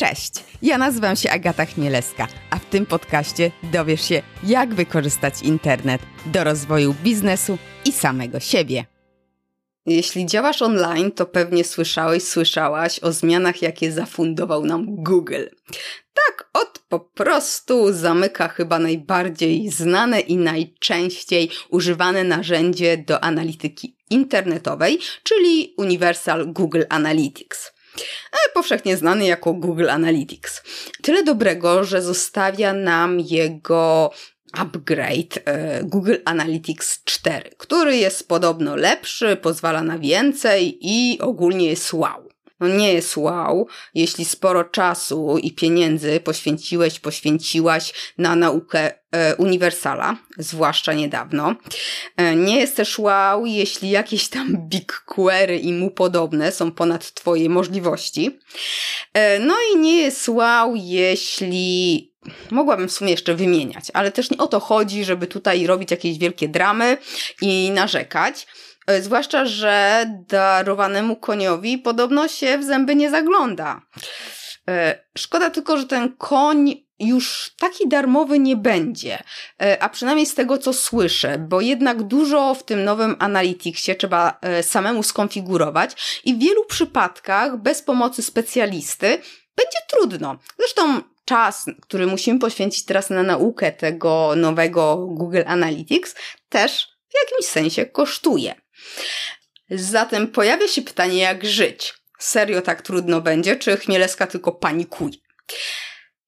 Cześć, ja nazywam się Agata Chmielewska, a w tym podcaście dowiesz się, jak wykorzystać internet do rozwoju biznesu i samego siebie. Jeśli działasz online, to pewnie słyszałeś, słyszałaś o zmianach, jakie zafundował nam Google. Tak, od po prostu zamyka chyba najbardziej znane i najczęściej używane narzędzie do analityki internetowej, czyli Universal Google Analytics powszechnie znany jako Google Analytics. Tyle dobrego, że zostawia nam jego upgrade e, Google Analytics 4, który jest podobno lepszy, pozwala na więcej i ogólnie jest wow. No nie jest wow, jeśli sporo czasu i pieniędzy poświęciłeś, poświęciłaś na naukę e, Uniwersala, zwłaszcza niedawno. E, nie jest też wow, jeśli jakieś tam BigQuery i mu podobne są ponad Twoje możliwości. E, no i nie jest wow, jeśli Mogłabym w sumie jeszcze wymieniać, ale też nie o to chodzi, żeby tutaj robić jakieś wielkie dramy i narzekać. E, zwłaszcza, że darowanemu koniowi podobno się w zęby nie zagląda. E, szkoda tylko, że ten koń już taki darmowy nie będzie, e, a przynajmniej z tego co słyszę, bo jednak dużo w tym nowym Analyticsie trzeba samemu skonfigurować i w wielu przypadkach bez pomocy specjalisty będzie trudno. Zresztą czas, który musimy poświęcić teraz na naukę tego nowego Google Analytics, też w jakimś sensie kosztuje. Zatem pojawia się pytanie, jak żyć. Serio tak trudno będzie, czy Chmielewska tylko panikuje?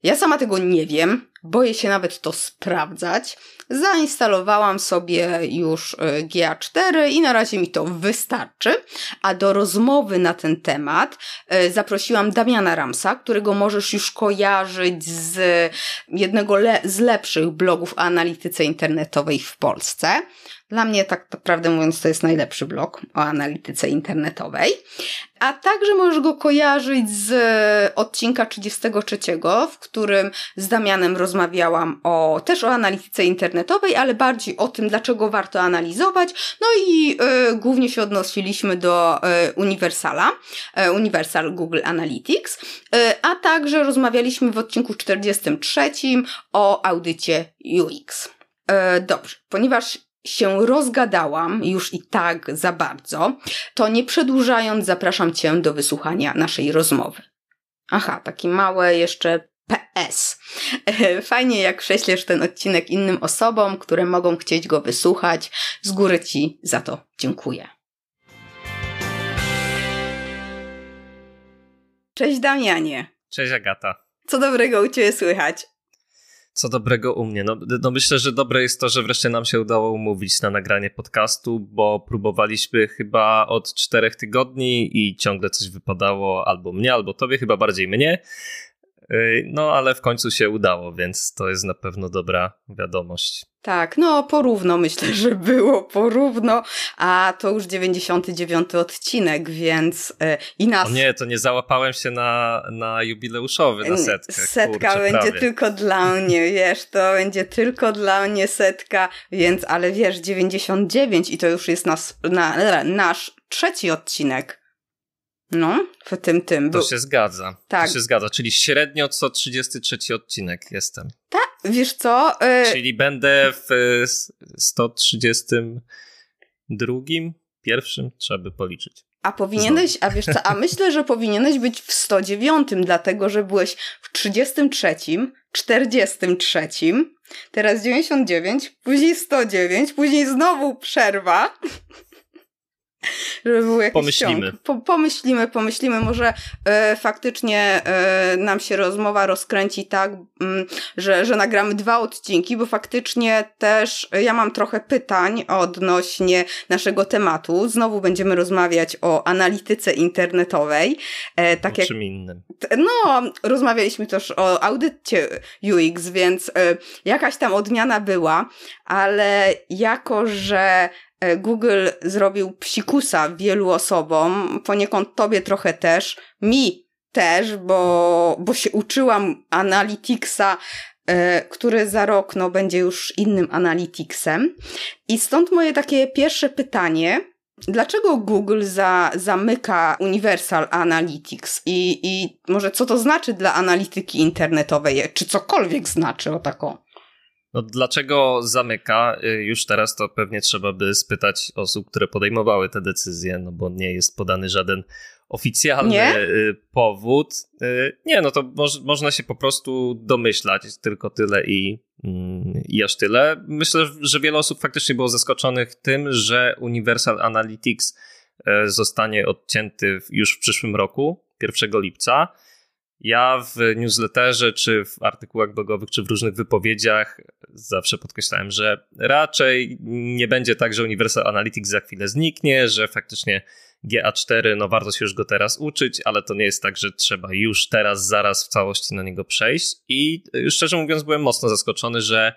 Ja sama tego nie wiem, boję się nawet to sprawdzać. Zainstalowałam sobie już y, GA4 i na razie mi to wystarczy. A do rozmowy na ten temat y, zaprosiłam Damiana Ramsa, którego możesz już kojarzyć z jednego le z lepszych blogów o analityce internetowej w Polsce. Dla mnie, tak naprawdę mówiąc, to jest najlepszy blog o analityce internetowej. A także możesz go kojarzyć z odcinka 33, w którym z Damianem rozmawiałam o, też o analityce internetowej, ale bardziej o tym, dlaczego warto analizować. No i y, głównie się odnosiliśmy do y, Universala, y, Universal Google Analytics, a także rozmawialiśmy w odcinku 43 o audycie UX. Dobrze, ponieważ się rozgadałam już i tak za bardzo, to nie przedłużając, zapraszam Cię do wysłuchania naszej rozmowy. Aha, taki małe jeszcze PS. Fajnie, jak prześlesz ten odcinek innym osobom, które mogą chcieć go wysłuchać. Z góry Ci za to dziękuję. Cześć Damianie. Cześć Agata. Co dobrego u Ciebie słychać? Co dobrego u mnie? No, no, myślę, że dobre jest to, że wreszcie nam się udało umówić na nagranie podcastu, bo próbowaliśmy chyba od czterech tygodni i ciągle coś wypadało albo mnie, albo tobie, chyba bardziej mnie. No, ale w końcu się udało, więc to jest na pewno dobra wiadomość. Tak, no porówno myślę, że było porówno, a to już 99 odcinek, więc yy, i nas... O nie, to nie załapałem się na, na jubileuszowy, na setkę. Setka Kurczę, będzie prawie. tylko dla mnie, wiesz, to będzie tylko dla mnie setka, więc, ale wiesz, 99 i to już jest nas, na, nasz trzeci odcinek. No, w tym tym. To się zgadza. Tak. To się zgadza, czyli średnio co 33 odcinek jestem. Tak, wiesz co? Y czyli będę w 132, pierwszym trzeba by policzyć. A powinieneś, a wiesz co, a myślę, że powinieneś być w 109, dlatego że byłeś w 33, 43, teraz 99, później 109, później znowu przerwa. żeby był jakiś Pomyślimy. Po, pomyślimy, pomyślimy. Może e, faktycznie e, nam się rozmowa rozkręci tak, m, mm, że, że nagramy dwa odcinki, bo faktycznie też ja mam trochę pytań odnośnie naszego tematu. Znowu będziemy rozmawiać o analityce internetowej. E, tak o jak, czym innym. No, rozmawialiśmy też o audycie UX, więc e, jakaś tam odmiana była, ale jako, że E, Google zrobił psikusa wielu osobom, poniekąd tobie trochę też, mi też, bo, bo się uczyłam Analyticsa, e, który za rok no, będzie już innym Analyticsem. I stąd moje takie pierwsze pytanie, Dlaczego Google za, zamyka Universal Analytics I, i może co to znaczy dla analityki internetowej? Czy cokolwiek znaczy o taką? No dlaczego zamyka? Y, już teraz to pewnie trzeba by spytać osób, które podejmowały te decyzje, no bo nie jest podany żaden oficjalny nie? Y, powód. Y, nie, no to moż, można się po prostu domyślać, tylko tyle i, mm, i aż tyle. Myślę, że wiele osób faktycznie było zaskoczonych tym, że Universal Analytics zostanie odcięty już w przyszłym roku, 1 lipca. Ja w newsletterze, czy w artykułach blogowych, czy w różnych wypowiedziach zawsze podkreślałem, że raczej nie będzie tak, że Universal Analytics za chwilę zniknie, że faktycznie GA4, no warto się już go teraz uczyć, ale to nie jest tak, że trzeba już teraz, zaraz w całości na niego przejść. I szczerze mówiąc, byłem mocno zaskoczony, że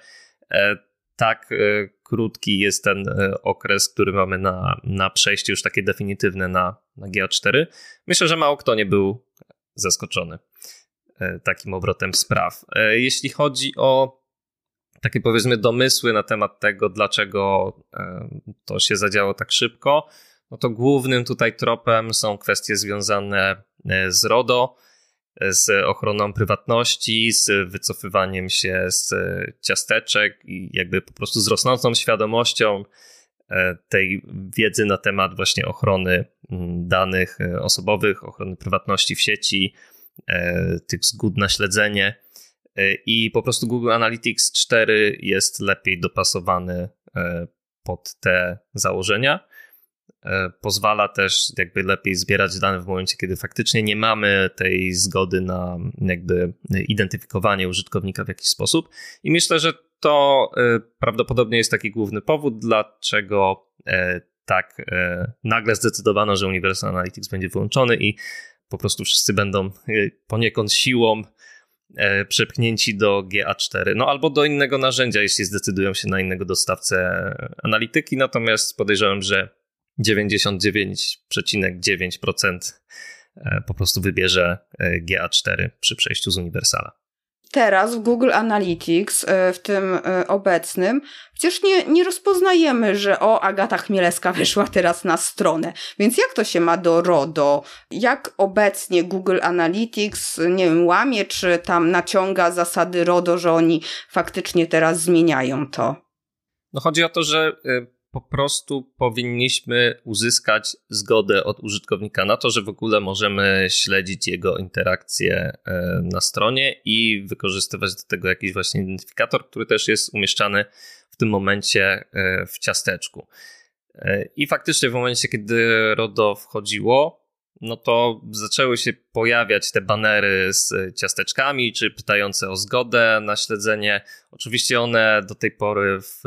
e, tak e, krótki jest ten e, okres, który mamy na, na przejście już takie definitywne na, na GA4. Myślę, że mało kto nie był zaskoczony. E, takim obrotem spraw. E, jeśli chodzi o takie powiedzmy domysły na temat tego, dlaczego e, to się zadziało tak szybko, no to głównym tutaj tropem są kwestie związane z RODO, z ochroną prywatności, z wycofywaniem się z ciasteczek i jakby po prostu z rosnącą świadomością tej wiedzy na temat właśnie ochrony danych osobowych, ochrony prywatności w sieci, tych zgód na śledzenie e, i po prostu Google Analytics 4 jest lepiej dopasowany e, pod te założenia. Pozwala też jakby lepiej zbierać dane w momencie, kiedy faktycznie nie mamy tej zgody na jakby identyfikowanie użytkownika w jakiś sposób. I myślę, że to prawdopodobnie jest taki główny powód, dlaczego tak nagle zdecydowano, że Universal Analytics będzie wyłączony i po prostu wszyscy będą e, poniekąd siłą e, przepchnięci do GA4, no albo do innego narzędzia, jeśli zdecydują się na innego dostawcę analityki, natomiast podejrzewam, że 99,9% e, po prostu wybierze GA4 przy przejściu z Universala teraz w Google Analytics, e, w tym e, obecnym, przecież nie, nie rozpoznajemy, że o, Agata Chmielewska wyszła teraz na stronę. Więc jak to się ma do RODO? Jak obecnie Google Analytics, nie wiem, łamie, czy tam naciąga zasady RODO, że oni faktycznie teraz zmieniają to? No chodzi o to, że y, po prostu powinniśmy uzyskać zgodę od użytkownika na to, że w ogóle możemy śledzić jego interakcje e, na stronie i wykorzystywać do tego jakiś właśnie identyfikator, który też jest umieszczany w tym momencie e, w ciasteczku. E, I faktycznie w momencie, kiedy RODO wchodziło, no to zaczęły się pojawiać te banery z ciasteczkami, czy pytające o zgodę na śledzenie. Oczywiście one do tej pory w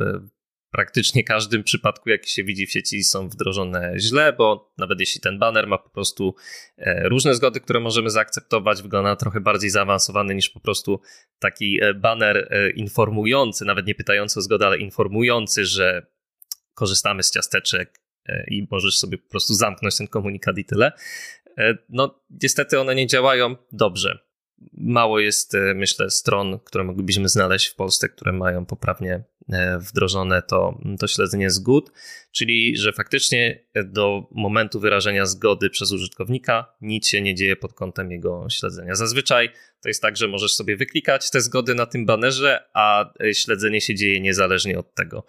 praktycznie każdym przypadku, jaki się widzi w sieci, są wdrożone źle, bo nawet jeśli ten banner ma po prostu e, różne zgody, które możemy zaakceptować, wygląda trochę bardziej zaawansowany niż po prostu taki e, banner e, informujący, nawet nie pytający o zgodę, ale informujący, że korzystamy z ciasteczek i możesz sobie po prostu zamknąć ten komunikat i tyle. No, niestety one nie działają dobrze. Mało jest, myślę, stron, które moglibyśmy znaleźć w Polsce, które mają poprawnie E, wdrożone to, to śledzenie zgód, czyli że faktycznie do momentu wyrażenia zgody przez użytkownika nic się nie dzieje pod kątem jego śledzenia. Zazwyczaj to jest tak, że możesz sobie wyklikać te zgody na tym banerze, a śledzenie się dzieje niezależnie od tego.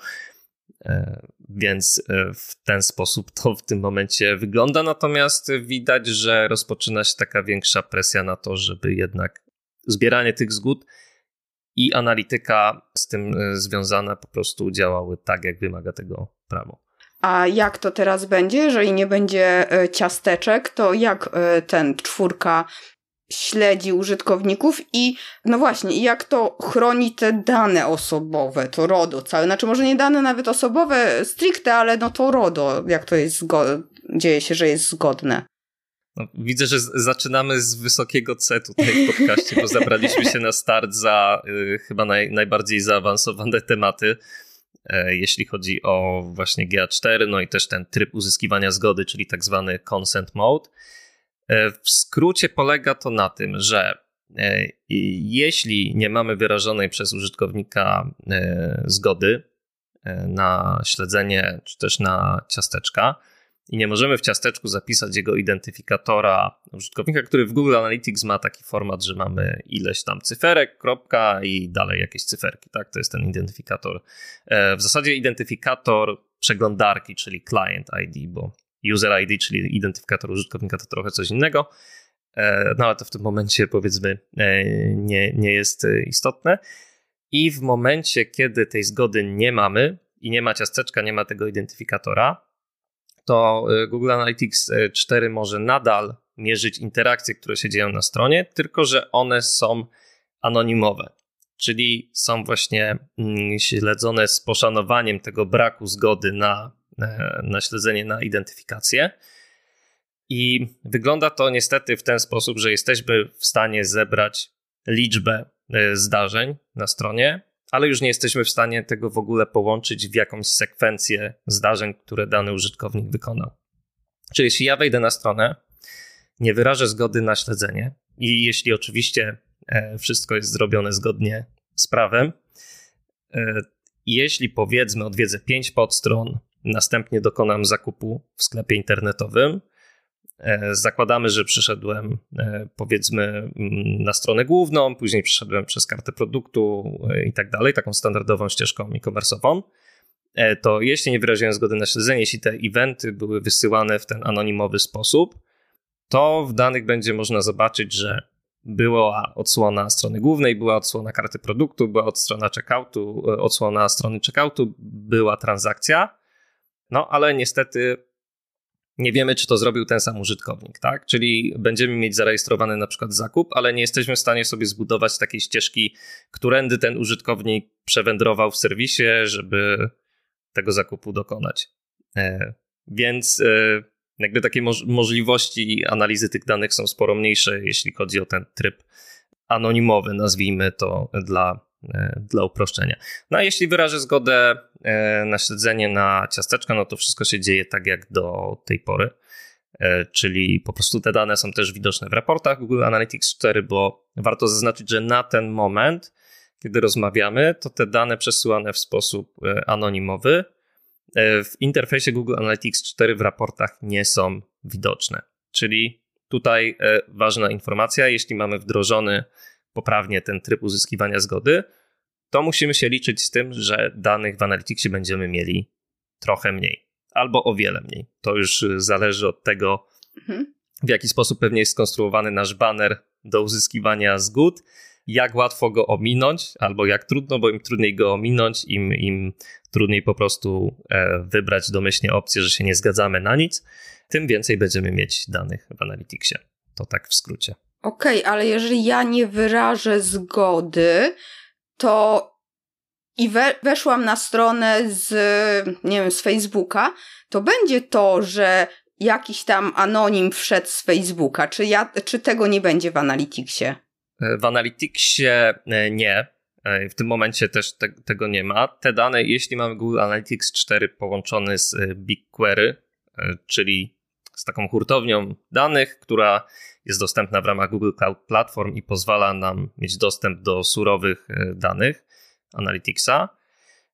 E, więc e, w ten sposób to w tym momencie wygląda. Natomiast widać, że rozpoczyna się taka większa presja na to, żeby jednak zbieranie tych zgód i analityka z tym e, związana po prostu działały tak, jak wymaga tego prawo. A jak to teraz będzie, jeżeli nie będzie ciasteczek, to jak ten czwórka śledzi użytkowników i no właśnie, jak to chroni te dane osobowe, to RODO całe, znaczy może nie dane nawet osobowe stricte, ale no to RODO, jak to jest dzieje się, że jest zgodne. No, widzę, że zaczynamy z wysokiego C tutaj w podcaście, bo zabraliśmy się na start za y, chyba naj, najbardziej zaawansowane tematy, e, jeśli chodzi o właśnie GA4, no i też ten tryb uzyskiwania zgody, czyli tak zwany consent mode. E, w skrócie polega to na tym, że e, jeśli nie mamy wyrażonej przez użytkownika zgody na śledzenie czy też na ciasteczka, i nie możemy w ciasteczku zapisać jego identyfikatora użytkownika, który w Google Analytics ma taki format, że mamy ileś tam cyferek, kropka i dalej jakieś cyferki, tak? To jest ten identyfikator. E, w zasadzie identyfikator przeglądarki, czyli client ID, bo user ID, czyli identyfikator użytkownika to trochę coś innego. E, no ale to w tym momencie powiedzmy e, nie, nie jest istotne. I w momencie, kiedy tej zgody nie mamy i nie ma ciasteczka, nie ma tego identyfikatora, to Google Analytics 4 y, może nadal mierzyć interakcje, które się dzieją na stronie, tylko że one są anonimowe, czyli są właśnie mm, śledzone z poszanowaniem tego braku zgody na, e, na śledzenie, na identyfikację. I wygląda to niestety w ten sposób, że jesteśmy w stanie zebrać liczbę e, zdarzeń na stronie, ale już nie jesteśmy w stanie tego w ogóle połączyć w jakąś sekwencję zdarzeń, które dany użytkownik wykonał. Czyli jeśli ja wejdę na stronę, nie wyrażę zgody na śledzenie i jeśli oczywiście e, wszystko jest zrobione zgodnie z prawem, e, jeśli powiedzmy odwiedzę 5 podstron, następnie dokonam zakupu w sklepie internetowym, E, zakładamy, że przyszedłem e, powiedzmy mm, na stronę główną, później przyszedłem przez kartę produktu e, i tak dalej, taką standardową ścieżką e-commerce'ową. To jeśli nie wyraziłem zgody na śledzenie, jeśli te eventy były wysyłane w ten anonimowy sposób, to w danych będzie można zobaczyć, że była odsłona strony głównej, była odsłona karty produktu, była odsłona checkoutu, odsłona strony checkoutu, była transakcja. No ale niestety nie wiemy, czy to zrobił ten sam użytkownik, tak? Czyli będziemy mieć zarejestrowany na przykład zakup, ale nie jesteśmy w stanie sobie zbudować takiej ścieżki, którędy ten użytkownik przewędrował w serwisie, żeby tego zakupu dokonać. E, więc e, jakby takie moż możliwości analizy tych danych są sporo mniejsze, jeśli chodzi o ten tryb anonimowy, nazwijmy to dla dla uproszczenia. No a jeśli wyrażę zgodę e, na śledzenie na ciasteczka, no to wszystko się dzieje tak jak do tej pory. E, czyli po prostu te dane są też widoczne w raportach Google Analytics 4, bo warto zaznaczyć, że na ten moment, kiedy rozmawiamy, to te dane przesyłane w sposób anonimowy w interfejsie Google Analytics 4 w raportach nie są widoczne. Czyli tutaj ważna informacja, jeśli mamy wdrożony poprawnie ten tryb uzyskiwania zgody, to musimy się liczyć z tym, że danych w Analyticsie będziemy mieli trochę mniej albo o wiele mniej. To już zależy od tego, mhm. w jaki sposób pewnie jest skonstruowany nasz banner do uzyskiwania zgód, jak łatwo go ominąć, albo jak trudno, bo im trudniej go ominąć, im, im trudniej po prostu e, wybrać domyślnie opcję, że się nie zgadzamy na nic, tym więcej będziemy mieć danych w Analyticsie. To tak w skrócie. Okej, okay, ale jeżeli ja nie wyrażę zgody, to i we, weszłam na stronę z, nie wiem, z Facebooka, to będzie to, że jakiś tam anonim wszedł z Facebooka. Czy, ja, czy tego nie będzie w Analyticsie? W Analyticsie e, nie. E, w tym momencie też te, tego nie ma. Te dane, jeśli mamy Google Analytics 4 połączony z e, BigQuery, czyli z taką hurtownią danych, która jest dostępna w ramach Google Cloud Platform i pozwala nam mieć dostęp do surowych e, danych Analyticsa.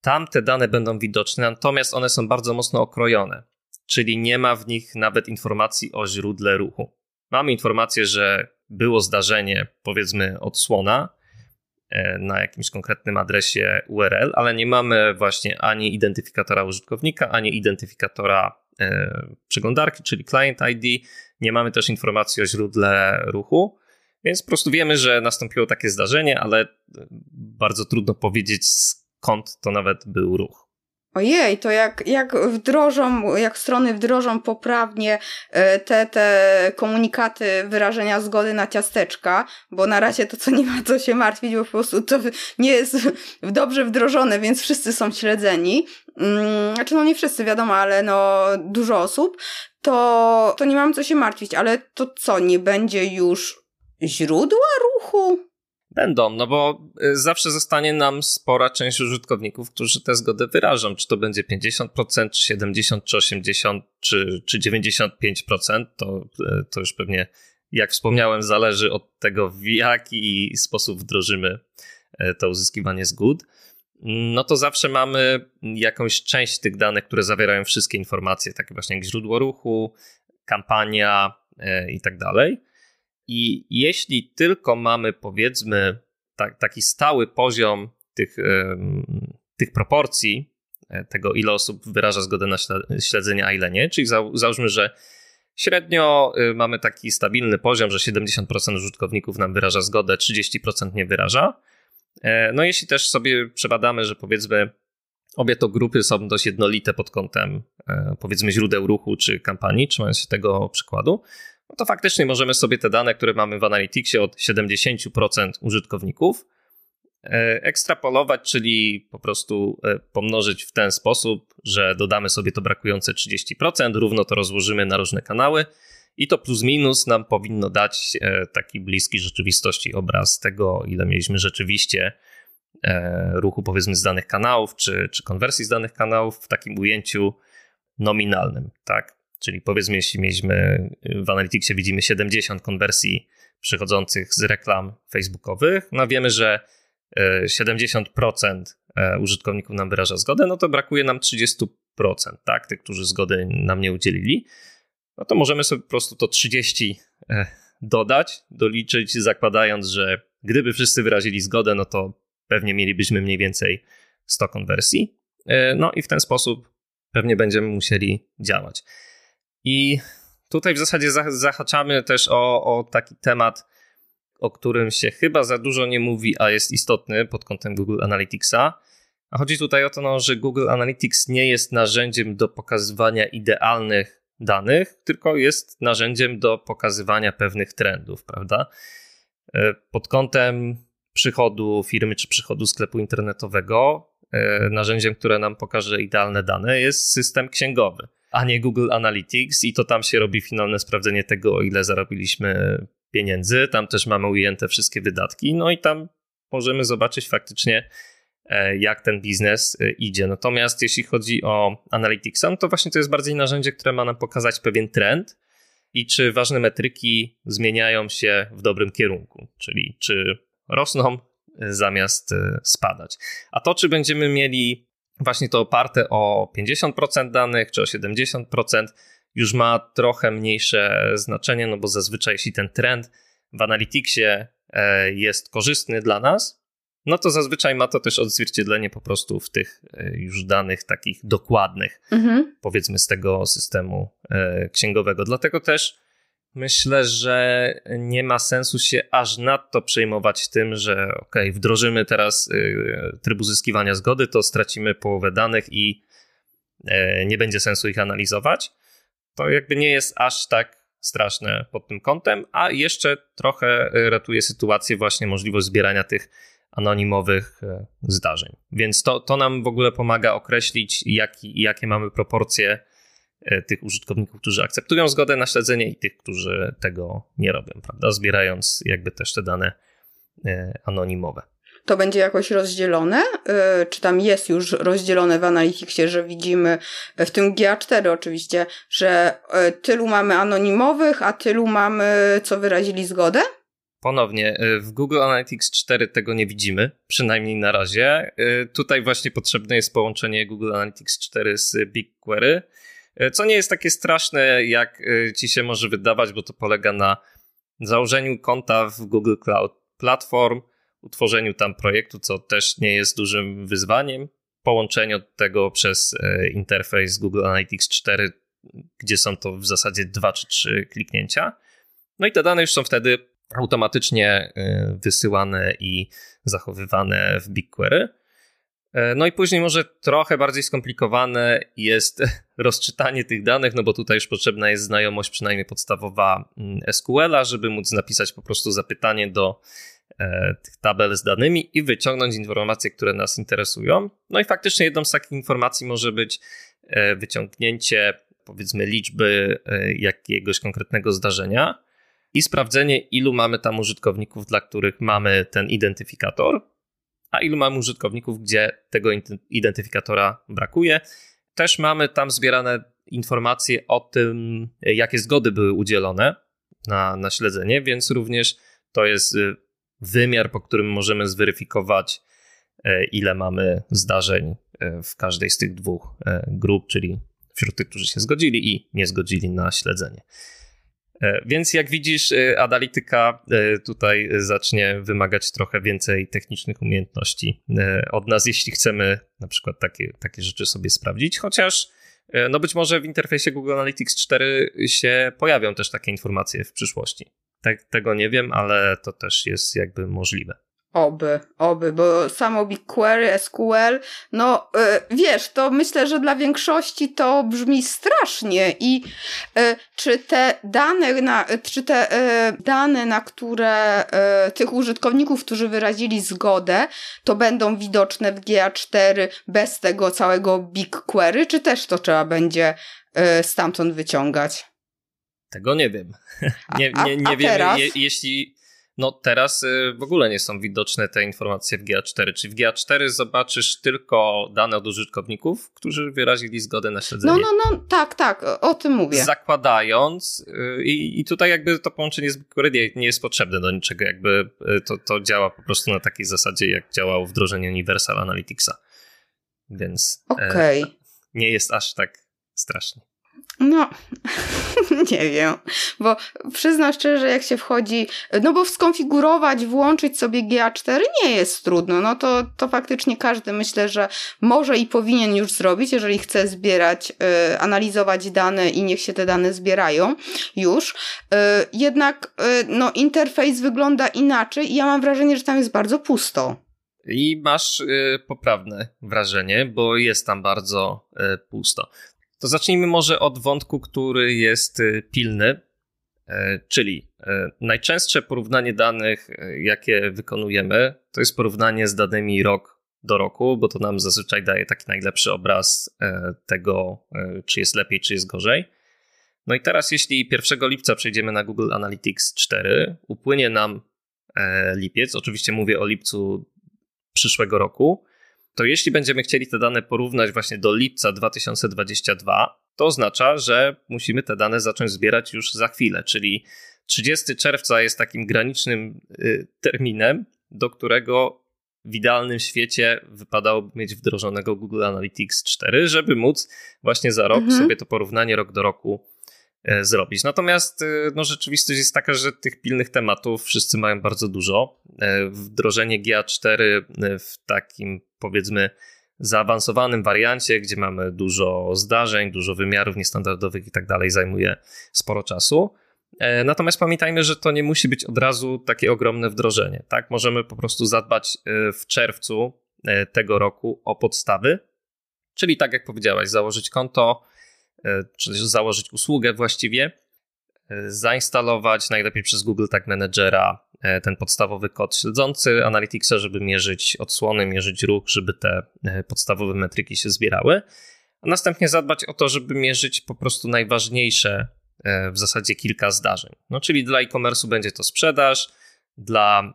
Tam te dane będą widoczne, natomiast one są bardzo mocno okrojone, czyli nie ma w nich nawet informacji o źródle ruchu. Mamy informację, że było zdarzenie, powiedzmy, odsłona e, na jakimś konkretnym adresie URL, ale nie mamy właśnie ani identyfikatora użytkownika, ani identyfikatora przeglądarki, czyli client ID, nie mamy też informacji o źródle ruchu, więc po prostu wiemy, że nastąpiło takie zdarzenie, ale bardzo trudno powiedzieć skąd to nawet był ruch. Ojej, to jak, jak wdrożą, jak strony wdrożą poprawnie e, te, te komunikaty wyrażenia zgody na ciasteczka, bo na razie to co nie ma co się martwić, bo po prostu to nie jest dobrze wdrożone, więc wszyscy są śledzeni. Mm, znaczy, no nie wszyscy, wiadomo, ale no dużo osób, to, to nie mam co się martwić, ale to co, nie będzie już źródła ruchu? Będą, no bo y, zawsze zostanie nam spora część użytkowników, którzy tę zgodę wyrażą. Czy to będzie 50%, czy 70%, czy 80%, czy, czy 95%, to, y, to już pewnie, jak wspomniałem, zależy od tego, w jaki sposób wdrożymy y, to uzyskiwanie zgód. no to zawsze mamy jakąś część tych danych, które zawierają wszystkie informacje, takie właśnie jak źródło ruchu, kampania i tak dalej. I jeśli tylko mamy, powiedzmy, tak, taki stały poziom tych, tych proporcji, e, tego ile osób wyraża zgodę na śledzenie, a ile nie, czyli załóżmy, że średnio y, mamy taki stabilny poziom, że 70% użytkowników nam wyraża zgodę, 30% nie wyraża. E, no jeśli też sobie przebadamy, że powiedzmy obie to grupy są dość jednolite pod kątem e, powiedzmy źródeł ruchu czy kampanii, trzymając się tego przykładu, no to faktycznie możemy sobie te dane, które mamy w Analyticsie od 70% użytkowników, e, ekstrapolować, czyli po prostu e, pomnożyć w ten sposób, że dodamy sobie to brakujące 30%, równo to rozłożymy na różne kanały i to plus minus nam powinno dać e, taki bliski rzeczywistości obraz tego, ile mieliśmy rzeczywiście ruchu powiedzmy z danych kanałów, czy, czy konwersji z danych kanałów w takim ujęciu nominalnym, tak? Czyli powiedzmy, jeśli mieliśmy w Analyticsie widzimy 70 konwersji przychodzących z reklam facebookowych, no wiemy, że 70% e, e, użytkowników nam wyraża zgodę, no to brakuje nam 30%, tak, tych, którzy zgody nam nie udzielili. No to możemy sobie po prostu to 30 e, dodać, doliczyć, zakładając, że gdyby wszyscy wyrazili zgodę, no to pewnie mielibyśmy mniej więcej 100 konwersji. No i w ten sposób pewnie będziemy musieli działać. I tutaj w zasadzie zahaczamy też o, o taki temat, o którym się chyba za dużo nie mówi, a jest istotny pod kątem Google Analyticsa. A chodzi tutaj o to, no, że Google Analytics nie jest narzędziem do pokazywania idealnych danych, tylko jest narzędziem do pokazywania pewnych trendów, prawda? E, pod kątem przychodu firmy czy przychodu sklepu internetowego, e, narzędziem, które nam pokaże idealne dane, jest system księgowy a nie Google Analytics i to tam się robi finalne sprawdzenie tego, o ile zarobiliśmy pieniędzy. Tam też mamy ujęte wszystkie wydatki, no i tam możemy zobaczyć faktycznie, e, jak ten biznes e, idzie. Natomiast jeśli chodzi o Analytics, no to właśnie to jest bardziej narzędzie, które ma nam pokazać pewien trend i czy ważne metryki zmieniają się w dobrym kierunku, czyli czy rosną e, zamiast spadać. A to, czy będziemy mieli właśnie to oparte o 50% danych czy o 70% już ma trochę mniejsze znaczenie, no bo zazwyczaj jeśli ten trend w Analyticsie e, jest korzystny dla nas, no to zazwyczaj ma to też odzwierciedlenie po prostu w tych e, już danych takich dokładnych, mhm. powiedzmy z tego systemu e, księgowego. Dlatego też Myślę, że nie ma sensu się aż nadto przejmować tym, że ok, wdrożymy teraz y, tryb uzyskiwania zgody, to stracimy połowę danych i y, nie będzie sensu ich analizować. To jakby nie jest aż tak straszne pod tym kątem, a jeszcze trochę ratuje sytuację właśnie możliwość zbierania tych anonimowych y, zdarzeń. Więc to, to nam w ogóle pomaga określić, jaki, jakie mamy proporcje E, tych użytkowników, którzy akceptują zgodę na śledzenie i tych, którzy tego nie robią, prawda? Zbierając jakby też te dane e, anonimowe. To będzie jakoś rozdzielone? E, czy tam jest już rozdzielone w Analyticsie, że widzimy w tym GA4 oczywiście, że tylu mamy anonimowych, a tylu mamy, co wyrazili zgodę? Ponownie, w Google Analytics 4 tego nie widzimy, przynajmniej na razie. Tutaj właśnie potrzebne jest połączenie Google Analytics 4 z BigQuery E, co nie jest takie straszne, jak e, ci się może wydawać, bo to polega na założeniu konta w Google Cloud Platform, utworzeniu tam projektu, co też nie jest dużym wyzwaniem, połączeniu tego przez e, interfejs Google Analytics 4, gdzie są to w zasadzie dwa czy trzy kliknięcia. No i te dane już są wtedy automatycznie wysyłane i zachowywane w BigQuery. E, no i później może trochę bardziej skomplikowane jest rozczytanie tych danych, no bo tutaj już potrzebna jest znajomość przynajmniej podstawowa mm, SQL-a, żeby móc napisać po prostu zapytanie do e, tych tabel z danymi i wyciągnąć informacje, które nas interesują. No i faktycznie jedną z takich informacji może być e, wyciągnięcie powiedzmy liczby jakiegoś konkretnego zdarzenia i sprawdzenie, ilu mamy tam użytkowników, dla których mamy ten identyfikator a ilu mamy użytkowników, gdzie tego identyfikatora brakuje. Też mamy tam zbierane informacje o tym, jakie zgody były udzielone na, na śledzenie, więc również to jest y, wymiar, po którym możemy zweryfikować ile mamy zdarzeń w każdej z tych dwóch grup, czyli wśród tych, którzy się zgodzili i nie zgodzili na śledzenie. Więc jak widzisz, analityka tutaj zacznie wymagać trochę więcej technicznych umiejętności od nas, jeśli chcemy na przykład takie, takie rzeczy sobie sprawdzić, chociaż E, no być może w interfejsie Google Analytics 4 się pojawią też takie informacje w przyszłości. Tak, tego nie wiem, ale to też jest jakby możliwe. Oby, oby, bo samo BigQuery, SQL, no y, wiesz, to myślę, że dla większości to brzmi strasznie i y, czy te dane, na, czy te y, dane, na które tych użytkowników, którzy wyrazili zgodę, to będą widoczne w GA4 bez tego całego BigQuery, czy też to trzeba będzie stamtąd wyciągać? Tego nie wiem. nie, nie, nie wiemy, je, jeśli no teraz y, w ogóle nie są widoczne te informacje w GA4. Czy w GA4 zobaczysz tylko dane od użytkowników, którzy wyrazili zgodę na śledzenie? No, no, no, tak, tak, o tym mówię. Zakładając y, i, i tutaj jakby to połączenie z BigQuery nie jest potrzebne do niczego, jakby y, to, to działa po prostu na takiej zasadzie, jak działało wdrożenie Universal Analyticsa. Więc okay. e, nie jest aż tak strasznie. No, nie wiem, bo przyznam szczerze, jak się wchodzi, no bo skonfigurować, włączyć sobie GA4 nie jest trudno, no to, to faktycznie każdy myślę, że może i powinien już zrobić, jeżeli chce zbierać, y, analizować dane i niech się te dane zbierają już. Y, jednak y, no interfejs wygląda inaczej i ja mam wrażenie, że tam jest bardzo pusto. I masz y, poprawne wrażenie, bo jest tam bardzo y, pusto. To zacznijmy może od wątku, który jest y, pilny, e, czyli e, najczęstsze porównanie danych, e, jakie wykonujemy, to jest porównanie z danymi rok do roku, bo to nam zazwyczaj daje taki najlepszy obraz tego, czy jest lepiej, czy jest gorzej. No i teraz, jeśli 1 lipca przejdziemy na Google Analytics 4, upłynie nam lipiec, oczywiście mówię o lipcu przyszłego roku, to jeśli będziemy chcieli te dane porównać właśnie do lipca 2022, to oznacza, że musimy te dane zacząć zbierać już za chwilę, czyli 30 czerwca jest takim granicznym y, terminem, do którego w idealnym świecie wypadałoby mieć wdrożonego Google Analytics 4, żeby móc właśnie za rok mhm. sobie to porównanie rok do roku zrobić. Natomiast e, no, rzeczywistość jest taka, że tych pilnych tematów wszyscy mają bardzo dużo. E, wdrożenie GA4 w takim powiedzmy zaawansowanym wariancie, gdzie mamy dużo zdarzeń, dużo wymiarów niestandardowych i tak dalej, zajmuje sporo czasu. Natomiast pamiętajmy, że to nie musi być od razu takie ogromne wdrożenie. Tak? Możemy po prostu zadbać w czerwcu tego roku o podstawy, czyli tak jak powiedziałaś, założyć konto, E, czy też założyć usługę właściwie, e, zainstalować najlepiej przez Google Tag Managera e, ten podstawowy kod śledzący Analyticsa, żeby mierzyć odsłony, mierzyć ruch, żeby te podstawowe metryki się zbierały, a następnie zadbać o to, żeby mierzyć po prostu najważniejsze w zasadzie kilka zdarzeń. No, czyli dla e-commerce'u będzie to sprzedaż, dla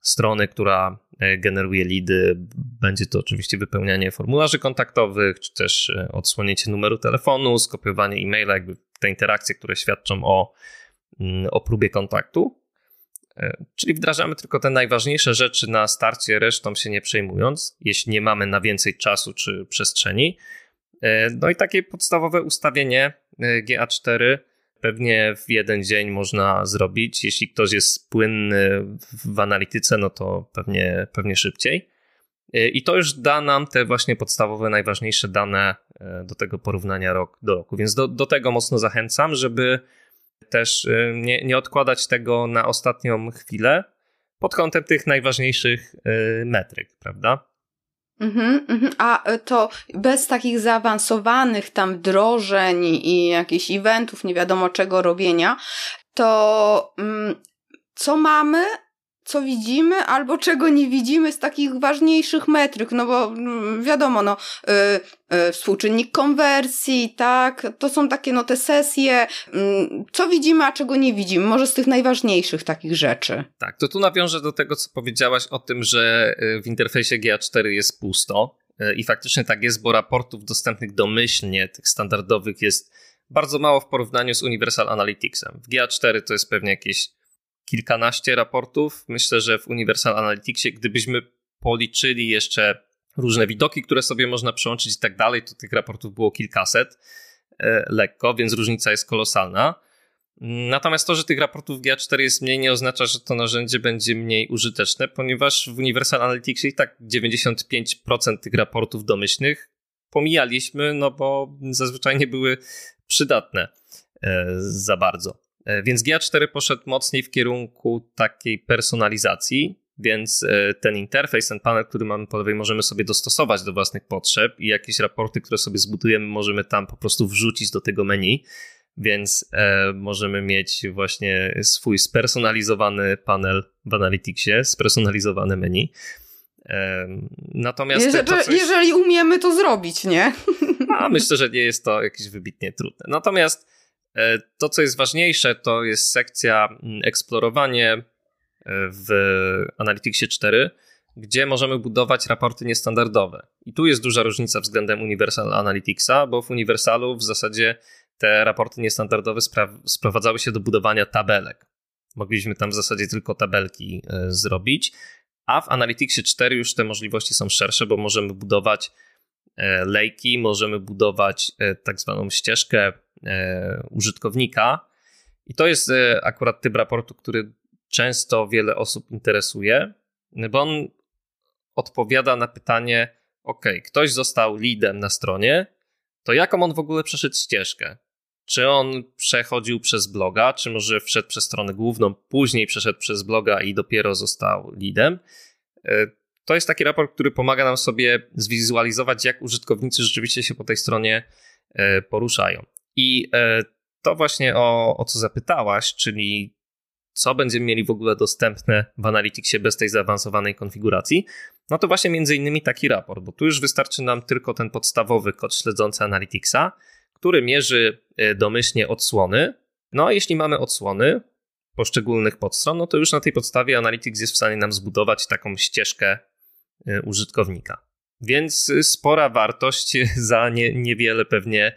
strony, która e, generuje lidy. Będzie to oczywiście wypełnianie formularzy kontaktowych, czy też e, odsłonięcie numeru telefonu, skopiowanie e-maila, jakby te interakcje, które świadczą o, mm, o próbie kontaktu. E, czyli wdrażamy tylko te najważniejsze rzeczy na starcie, resztą się nie przejmując, jeśli nie mamy na więcej czasu czy przestrzeni. No i takie podstawowe ustawienie GA4 pewnie w jeden dzień można zrobić. Jeśli ktoś jest płynny w analityce, no to pewnie, pewnie szybciej. E, I to już da nam te właśnie podstawowe, najważniejsze dane e, do tego porównania rok do roku. Więc do, do tego mocno zachęcam, żeby też e, nie, nie odkładać tego na ostatnią chwilę pod kątem tych najważniejszych metryk, prawda? Mhm, mhm. A e, to bez takich zaawansowanych tam wdrożeń i jakichś eventów, nie wiadomo czego robienia, to mm, co mamy, co widzimy, albo czego nie widzimy z takich ważniejszych metryk, no bo mm, wiadomo, no, y, y, współczynnik konwersji, tak, to są takie, no, te sesje, y, co widzimy, a czego nie widzimy, może z tych najważniejszych takich rzeczy. Tak, to tu nawiążę do tego, co powiedziałaś o tym, że y, w interfejsie GA4 jest pusto y, i faktycznie tak jest, bo raportów dostępnych domyślnie, tych standardowych jest bardzo mało w porównaniu z Universal Analyticsem. W GA4 to jest pewnie jakieś kilkanaście raportów. Myślę, że w Universal Analyticsie, gdybyśmy policzyli jeszcze różne widoki, które sobie można przełączyć i tak dalej, to tych raportów było kilkaset e, lekko, więc różnica jest kolosalna. Natomiast to, że tych raportów GA4 jest mniej, nie oznacza, że to narzędzie będzie mniej użyteczne, ponieważ w Universal Analyticsie i tak 95% tych raportów domyślnych pomijaliśmy, no bo zazwyczaj nie były przydatne e, za bardzo. E, więc GA4 poszedł mocniej w kierunku takiej personalizacji, więc e, ten interfejs, ten panel, który mamy po lewej, możemy sobie dostosować do własnych potrzeb i jakieś raporty, które sobie zbudujemy, możemy tam po prostu wrzucić do tego menu. Więc e, możemy mieć właśnie swój spersonalizowany panel w Analyticsie, spersonalizowane menu. Natomiast. Jeżeli, coś... jeżeli umiemy to zrobić, nie? A myślę, że nie jest to jakieś wybitnie trudne. Natomiast to, co jest ważniejsze, to jest sekcja mm, eksplorowanie w Analyticsie 4, gdzie możemy budować raporty niestandardowe. I tu jest duża różnica względem Universal Analyticsa, bo w Universalu w zasadzie te raporty niestandardowe sprowadzały się do budowania tabelek. Mogliśmy tam w zasadzie tylko tabelki y, zrobić, a w Analyticsie 4 już te możliwości są szersze, bo możemy budować lejki, możemy budować tak zwaną ścieżkę użytkownika. I to jest akurat typ raportu, który często wiele osób interesuje, bo on odpowiada na pytanie: OK, ktoś został leadem na stronie, to jaką on w ogóle przeszedł ścieżkę? Czy on przechodził przez bloga, czy może wszedł przez stronę główną, później przeszedł przez bloga i dopiero został leadem? E, to jest taki raport, który pomaga nam sobie zwizualizować, jak użytkownicy rzeczywiście się po tej stronie e, poruszają. I e, to właśnie o, o co zapytałaś, czyli co będziemy mieli w ogóle dostępne w Analyticsie bez tej zaawansowanej konfiguracji, no to właśnie między innymi taki raport, bo tu już wystarczy nam tylko ten podstawowy kod śledzący Analyticsa, który mierzy e, domyślnie odsłony. No a jeśli mamy odsłony poszczególnych podstron, no to już na tej podstawie Analytics jest w stanie nam zbudować taką ścieżkę e, użytkownika. Więc spora wartość za nie, niewiele pewnie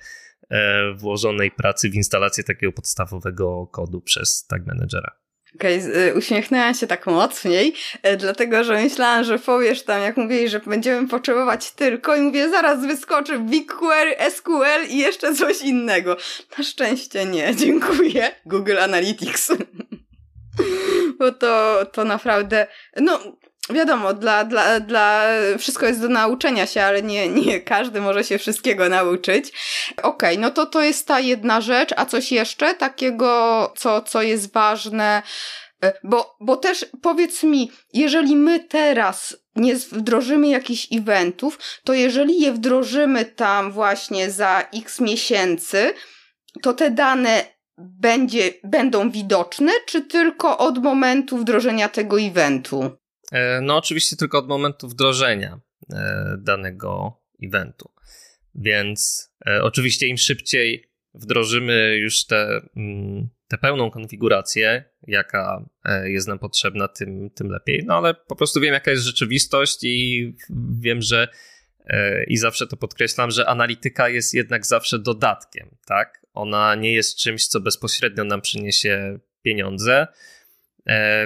włożonej pracy w instalację takiego podstawowego kodu przez Tag Managera. Okej, okay, uśmiechnęłam się tak mocniej, e, dlatego że myślałam, że powiesz tam, jak mówili, że będziemy potrzebować tylko i mówię, zaraz wyskoczy BigQuery, SQL i jeszcze coś innego. Na szczęście nie, dziękuję. Google Analytics. Bo to, to naprawdę, no wiadomo, dla, dla, dla, wszystko jest do nauczenia się, ale nie, nie każdy może się wszystkiego nauczyć. Okej, okay, no to to jest ta jedna rzecz, a coś jeszcze takiego, co, co jest ważne, e, bo, bo też powiedz mi, jeżeli my teraz nie wdrożymy jakichś eventów, to jeżeli je wdrożymy tam właśnie za x miesięcy, to te dane będzie, będą widoczne, czy tylko od momentu wdrożenia tego eventu? E, no, oczywiście tylko od momentu wdrożenia e, danego eventu. Więc e, oczywiście im szybciej wdrożymy już tę mm, te pełną konfigurację, jaka jest nam potrzebna, tym, tym lepiej. No ale po prostu wiem, jaka jest rzeczywistość i wiem, że i zawsze to podkreślam, że analityka jest jednak zawsze dodatkiem, tak? Ona nie jest czymś, co bezpośrednio nam przyniesie pieniądze,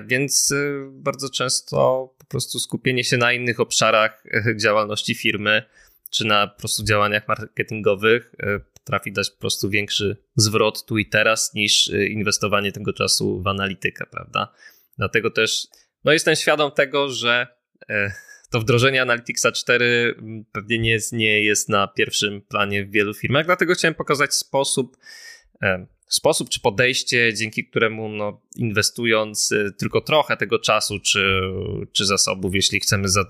więc e, bardzo często po prostu skupienie się na innych obszarach e, działalności firmy, czy na po prostu działaniach marketingowych potrafi dać po prostu większy zwrot tu i teraz niż inwestowanie tego czasu w analitykę, prawda? Dlatego też no jestem świadom tego, że to wdrożenie Analyticsa 4 pewnie nie jest, nie jest na pierwszym planie w wielu firmach, dlatego chciałem pokazać sposób, sposób czy podejście, dzięki któremu no, inwestując y, tylko trochę tego czasu czy, czy zasobów, jeśli chcemy, za,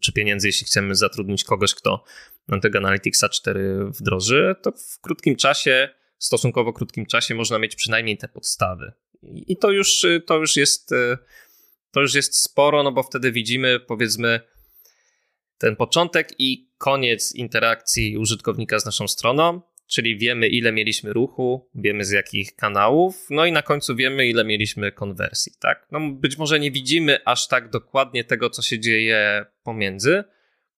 czy pieniędzy, jeśli chcemy zatrudnić kogoś, kto nam tego Analyticsa 4 wdroży, to w krótkim czasie, stosunkowo krótkim czasie można mieć przynajmniej te podstawy. I to już, to już jest y, to już jest sporo, no bo wtedy widzimy powiedzmy ten początek i koniec interakcji użytkownika z naszą stroną czyli wiemy, ile mieliśmy ruchu, wiemy z jakich kanałów, no i na końcu wiemy, ile mieliśmy konwersji, tak? No być może nie widzimy aż tak dokładnie tego, co się dzieje pomiędzy,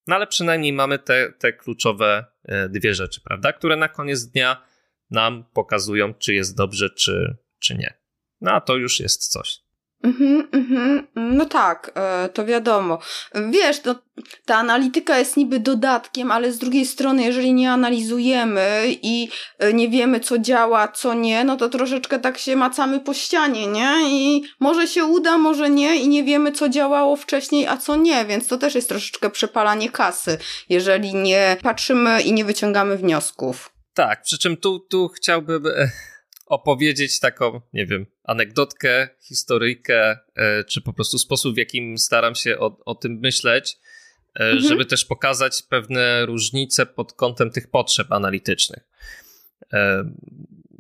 no ale przynajmniej mamy te, te kluczowe e, dwie rzeczy, prawda? Które na koniec dnia nam pokazują, czy jest dobrze, czy, czy nie. No a to już jest coś. Mhm, mhm. No tak, e, to wiadomo. Wiesz, to, ta analityka jest niby dodatkiem, ale z drugiej strony, jeżeli nie analizujemy i e, nie wiemy, co działa, co nie, no to troszeczkę tak się macamy po ścianie, nie? I może się uda, może nie, i nie wiemy, co działało wcześniej, a co nie, więc to też jest troszeczkę przepalanie kasy, jeżeli nie patrzymy i nie wyciągamy wniosków. Tak, przy czym tu, tu chciałbym e, opowiedzieć taką, nie wiem, anegdotkę, historyjkę, e, czy po prostu sposób, w jakim staram się o, o tym myśleć, e, mhm. żeby też pokazać pewne różnice pod kątem tych potrzeb analitycznych.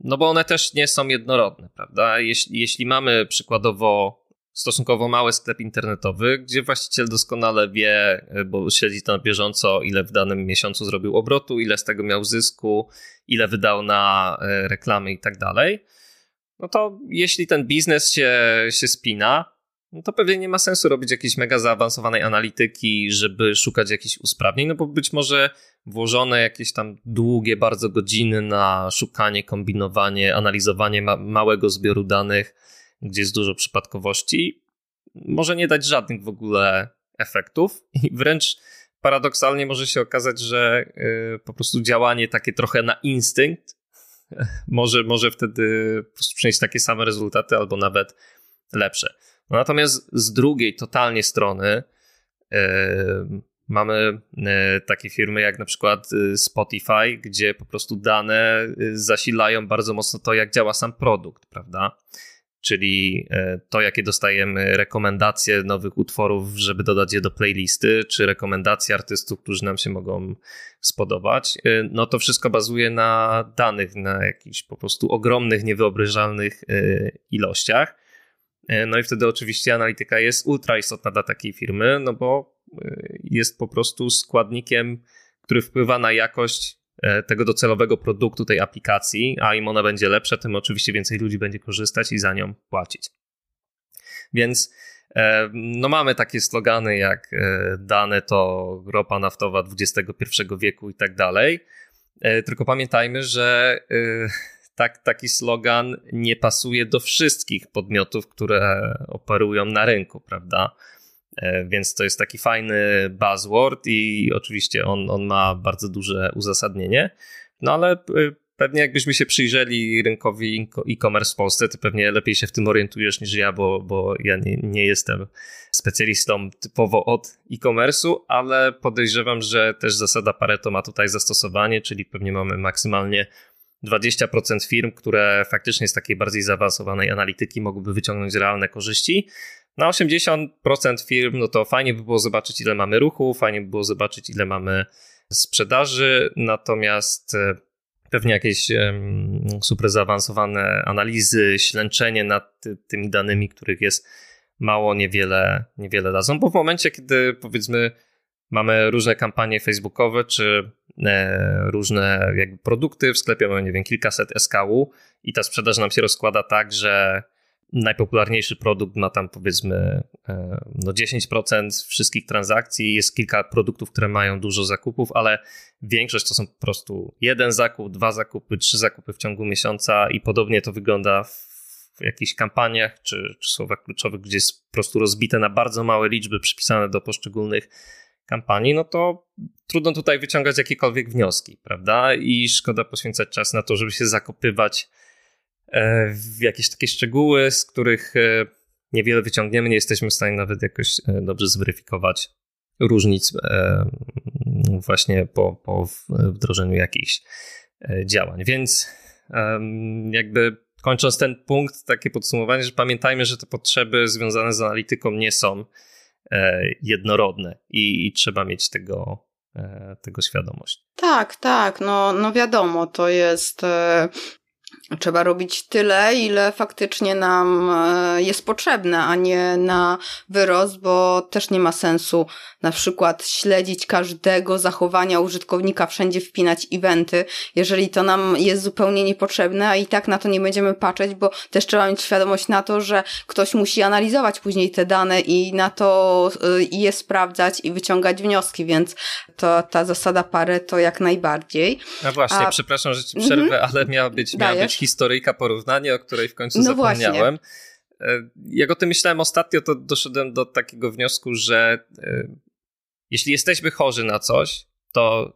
No bo one też nie są jednorodne, prawda? Jeśli, jeśli mamy przykładowo stosunkowo mały sklep internetowy, gdzie właściciel doskonale wie, bo śledzi to na bieżąco, ile w danym miesiącu zrobił obrotu, ile z tego miał zysku, ile wydał na e, reklamy i tak dalej, no to jeśli ten biznes się, się spina, no to pewnie nie ma sensu robić jakiejś mega zaawansowanej analityki, żeby szukać jakichś usprawnień, no bo być może włożone jakieś tam długie bardzo godziny na szukanie, kombinowanie, analizowanie ma małego zbioru danych, gdzie jest dużo przypadkowości, może nie dać żadnych w ogóle efektów i wręcz paradoksalnie może się okazać, że y, po prostu działanie takie trochę na instynkt może, może wtedy przynieść takie same rezultaty albo nawet lepsze. Natomiast z drugiej totalnie strony yy, mamy yy, takie firmy jak na przykład y, Spotify, gdzie po prostu dane y, zasilają bardzo mocno to, jak działa sam produkt, prawda? Czyli e, to, jakie dostajemy rekomendacje nowych utworów, żeby dodać je do playlisty, czy rekomendacje artystów, którzy nam się mogą spodobać. E, no to wszystko bazuje na danych, na jakichś po prostu ogromnych, niewyobrażalnych e, ilościach. No i wtedy oczywiście analityka jest ultra istotna dla takiej firmy, no bo jest po prostu składnikiem, który wpływa na jakość tego docelowego produktu, tej aplikacji, a im ona będzie lepsza, tym oczywiście więcej ludzi będzie korzystać i za nią płacić. Więc e, no mamy takie slogany jak e, dane to ropa naftowa XXI wieku i tak dalej. Tylko pamiętajmy, że tak, taki slogan nie pasuje do wszystkich podmiotów, które operują na rynku, prawda? E, więc to jest taki fajny buzzword i oczywiście on, on ma bardzo duże uzasadnienie. No ale e, pewnie jakbyśmy się przyjrzeli rynkowi e-commerce w Polsce, to pewnie lepiej się w tym orientujesz niż ja, bo, bo ja nie, nie jestem specjalistą typowo od e-commerce'u, ale podejrzewam, że też zasada Pareto ma tutaj zastosowanie, czyli pewnie mamy maksymalnie 20% firm, które faktycznie z takiej bardziej zaawansowanej analityki mogłyby wyciągnąć realne korzyści, na 80% firm, no to fajnie by było zobaczyć, ile mamy ruchu, fajnie by było zobaczyć, ile mamy sprzedaży, natomiast e, pewnie jakieś super zaawansowane analizy, ślęczenie nad tymi danymi, których jest mało, niewiele, niewiele dadzą, bo w momencie, kiedy powiedzmy mamy różne kampanie facebookowe, czy e, różne jakby produkty w sklepie, mamy nie wiem, kilkaset SKU i ta sprzedaż nam się rozkłada tak, że najpopularniejszy produkt ma tam powiedzmy e, no 10% wszystkich transakcji, jest kilka produktów, które mają dużo zakupów, ale większość to są po prostu jeden zakup, dwa zakupy, trzy zakupy w ciągu miesiąca i podobnie to wygląda w jakichś kampaniach czy, czy słowach kluczowych, gdzie jest po prostu rozbite na bardzo małe liczby przypisane do poszczególnych kampanii, no to trudno tutaj wyciągać jakiekolwiek wnioski, prawda? I szkoda poświęcać czas na to, żeby się zakopywać jakieś takie szczegóły, z których e, niewiele wyciągniemy, nie jesteśmy w stanie nawet jakoś e, dobrze zweryfikować różnic właśnie po, po wdrożeniu jakichś działań. Więc jakby kończąc ten punkt, takie podsumowanie, że pamiętajmy, że te potrzeby związane z analityką nie są jednorodne i, i trzeba mieć tego, tego świadomość. Tak, tak, no, no wiadomo, to jest Trzeba robić tyle, ile faktycznie nam e, jest potrzebne, a nie na wyrost, bo też nie ma sensu na przykład śledzić każdego zachowania użytkownika, wszędzie wpinać eventy, jeżeli to nam jest zupełnie niepotrzebne, a i tak na to nie będziemy patrzeć, bo też trzeba mieć świadomość na to, że ktoś musi analizować później te dane i na to e, je sprawdzać i wyciągać wnioski, więc to ta zasada pary to jak najbardziej. No właśnie, a... przepraszam, że ci przerwę, mm -hmm. ale miała być, miała być historyjka porównania, o której w końcu no zapomniałem. Właśnie. jak o tym myślałem ostatnio, to doszedłem do takiego wniosku, że jeśli jesteśmy chorzy na coś, to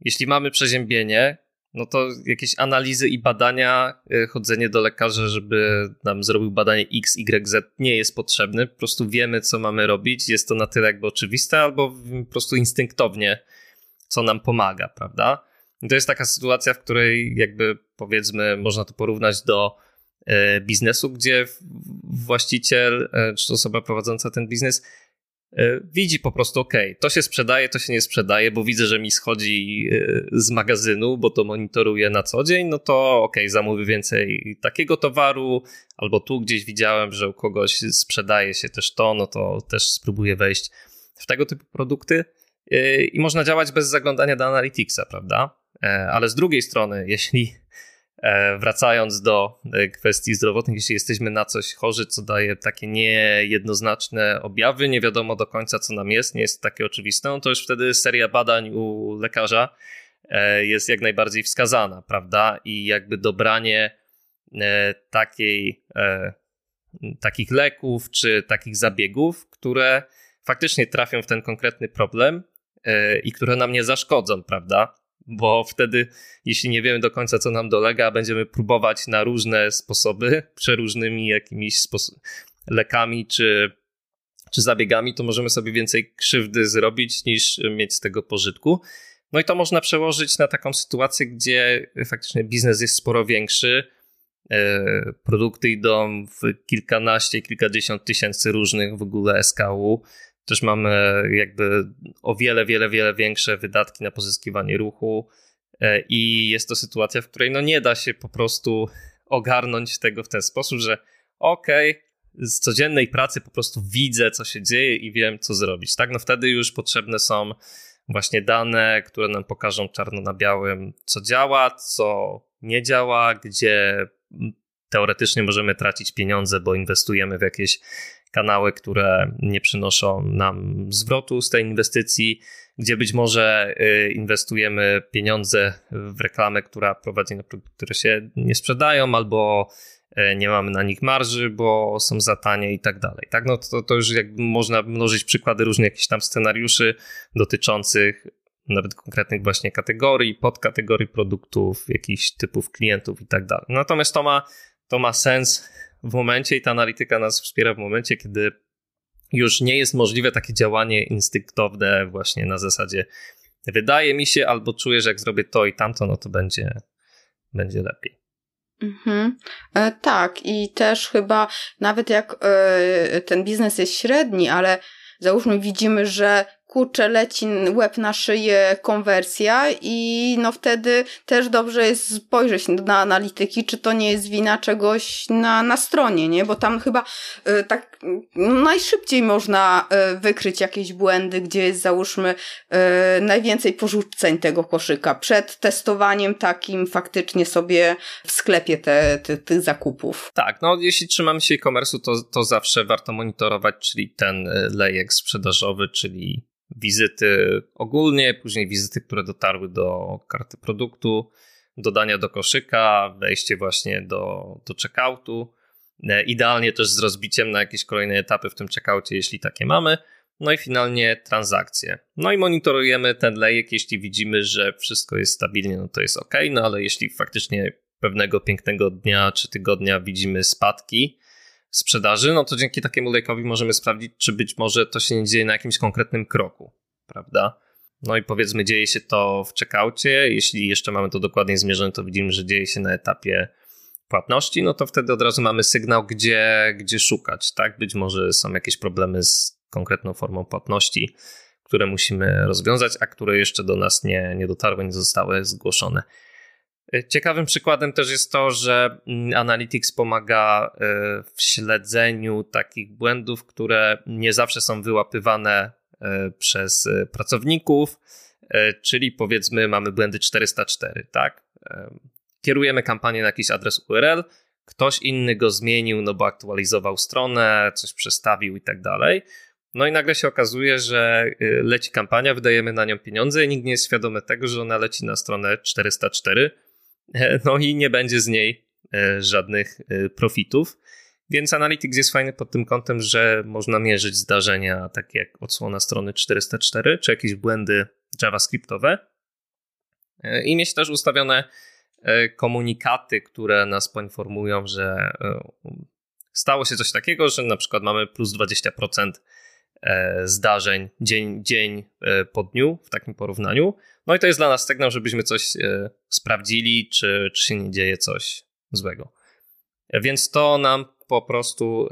jeśli mamy przeziębienie, no to jakieś analizy i badania, y, chodzenie do lekarza, żeby nam zrobił badanie X, Y, Z nie jest potrzebne. Po prostu wiemy, co mamy robić. Jest to na tyle jakby oczywiste, albo po prostu instynktownie, co nam pomaga, prawda? I to jest taka sytuacja, w której jakby powiedzmy, można to porównać do y, biznesu, gdzie właściciel, y, czy osoba prowadząca ten biznes E, widzi po prostu, ok, to się sprzedaje, to się nie sprzedaje, bo widzę, że mi schodzi e, z magazynu, bo to monitoruję na co dzień, no to ok, zamówię więcej takiego towaru, albo tu gdzieś widziałem, że u kogoś sprzedaje się też to, no to też spróbuję wejść w tego typu produkty e, i można działać bez zaglądania do Analyticsa, prawda? Ale z drugiej strony, jeśli E, wracając do e, kwestii zdrowotnych, jeśli jesteśmy na coś chorzy, co daje takie niejednoznaczne objawy, nie wiadomo do końca, co nam jest, nie jest takie oczywiste, no to już wtedy seria badań u lekarza e, jest jak najbardziej wskazana, prawda? I jakby dobranie takiej, takich leków czy takich zabiegów, które faktycznie trafią w ten konkretny problem i które nam nie zaszkodzą, prawda? Bo wtedy, jeśli nie wiemy do końca, co nam dolega, będziemy próbować na różne sposoby, przeróżnymi jakimiś lekami czy, czy zabiegami, to możemy sobie więcej krzywdy zrobić niż mieć z tego pożytku. No i to można przełożyć na taką sytuację, gdzie faktycznie biznes jest sporo większy. E, produkty idą w kilkanaście, kilkadziesiąt tysięcy różnych w ogóle SKU też mamy jakby o wiele, wiele, wiele większe wydatki na pozyskiwanie ruchu e, i jest to sytuacja, w której no nie da się po prostu ogarnąć tego w ten sposób, że okej, okay, z codziennej pracy po prostu widzę, co się dzieje i wiem, co zrobić. Tak, no wtedy już potrzebne są właśnie dane, które nam pokażą czarno na białym, co działa, co nie działa, gdzie teoretycznie możemy tracić pieniądze, bo inwestujemy w jakieś kanały, które nie przynoszą nam zwrotu z tej inwestycji, gdzie być może y, inwestujemy pieniądze w reklamę, która prowadzi na produkty, które się nie sprzedają, albo y, nie mamy na nich marży, bo są za tanie i tak dalej. Tak, no to, to już jakby można mnożyć przykłady różnych jakichś tam scenariuszy dotyczących nawet konkretnych właśnie kategorii, podkategorii produktów, jakichś typów klientów i tak dalej. Natomiast to ma, to ma sens w momencie i ta analityka nas wspiera w momencie, kiedy już nie jest możliwe takie działanie instynktowne właśnie na zasadzie wydaje mi się albo czuję, że jak zrobię to i tamto, no to będzie, będzie lepiej. Mhm. E, tak, i też chyba nawet jak e, ten biznes jest średni, ale załóżmy widzimy, że kurczę, leci łeb na szyję konwersja i no wtedy też dobrze jest spojrzeć na analityki, czy to nie jest wina czegoś na, na stronie, nie? Bo tam chyba y, tak no, najszybciej można y, wykryć jakieś błędy, gdzie jest załóżmy y, najwięcej porzuceń tego koszyka przed testowaniem takim faktycznie sobie w sklepie te, te, tych zakupów. Tak, no jeśli trzymamy się e-commerce'u, to, to zawsze warto monitorować, czyli ten lejek sprzedażowy, czyli wizyty ogólnie, później wizyty, które dotarły do karty produktu, dodania do koszyka, wejście właśnie do, do checkoutu. E, idealnie też z rozbiciem na jakieś kolejne etapy w tym checkoutie, jeśli takie mamy. No i finalnie transakcje. No i monitorujemy ten lejek, jeśli widzimy, że wszystko jest stabilnie, no to jest ok, no ale jeśli faktycznie pewnego pięknego dnia czy tygodnia widzimy spadki, sprzedaży, no to dzięki takiemu lejkowi możemy sprawdzić, czy być może to się nie dzieje na jakimś konkretnym kroku, prawda? No i powiedzmy, dzieje się to w checkoutie. Jeśli jeszcze mamy to dokładnie zmierzone, to widzimy, że dzieje się na etapie płatności, no to wtedy od razu mamy sygnał, gdzie, gdzie szukać, tak? Być może są jakieś problemy z konkretną formą płatności, które musimy rozwiązać, a które jeszcze do nas nie, nie dotarły, nie zostały zgłoszone. Ciekawym przykładem też jest to, że mm, Analytics pomaga e, w śledzeniu takich błędów, które nie zawsze są wyłapywane e, przez e, pracowników, czyli powiedzmy mamy błędy 404, tak? Kierujemy kampanię na jakiś adres URL, ktoś inny go zmienił, no bo aktualizował stronę, coś przestawił i tak dalej. No i nagle się okazuje, że leci kampania, wydajemy na nią pieniądze i nikt nie jest świadomy tego, że ona leci na stronę 404 no i nie będzie z niej e, żadnych e, profitów. Więc Analytics jest fajny pod tym kątem, że można mierzyć zdarzenia takie jak odsłona strony 404, czy jakieś błędy JavaScriptowe e, i mieć też ustawione e, komunikaty, które nas poinformują, że e, stało się coś takiego, że na przykład mamy plus 20% zdarzeń dzień, dzień po dniu w takim porównaniu. No i to jest dla nas sygnał, żebyśmy coś sprawdzili, czy, czy się nie dzieje coś złego. Więc to nam po prostu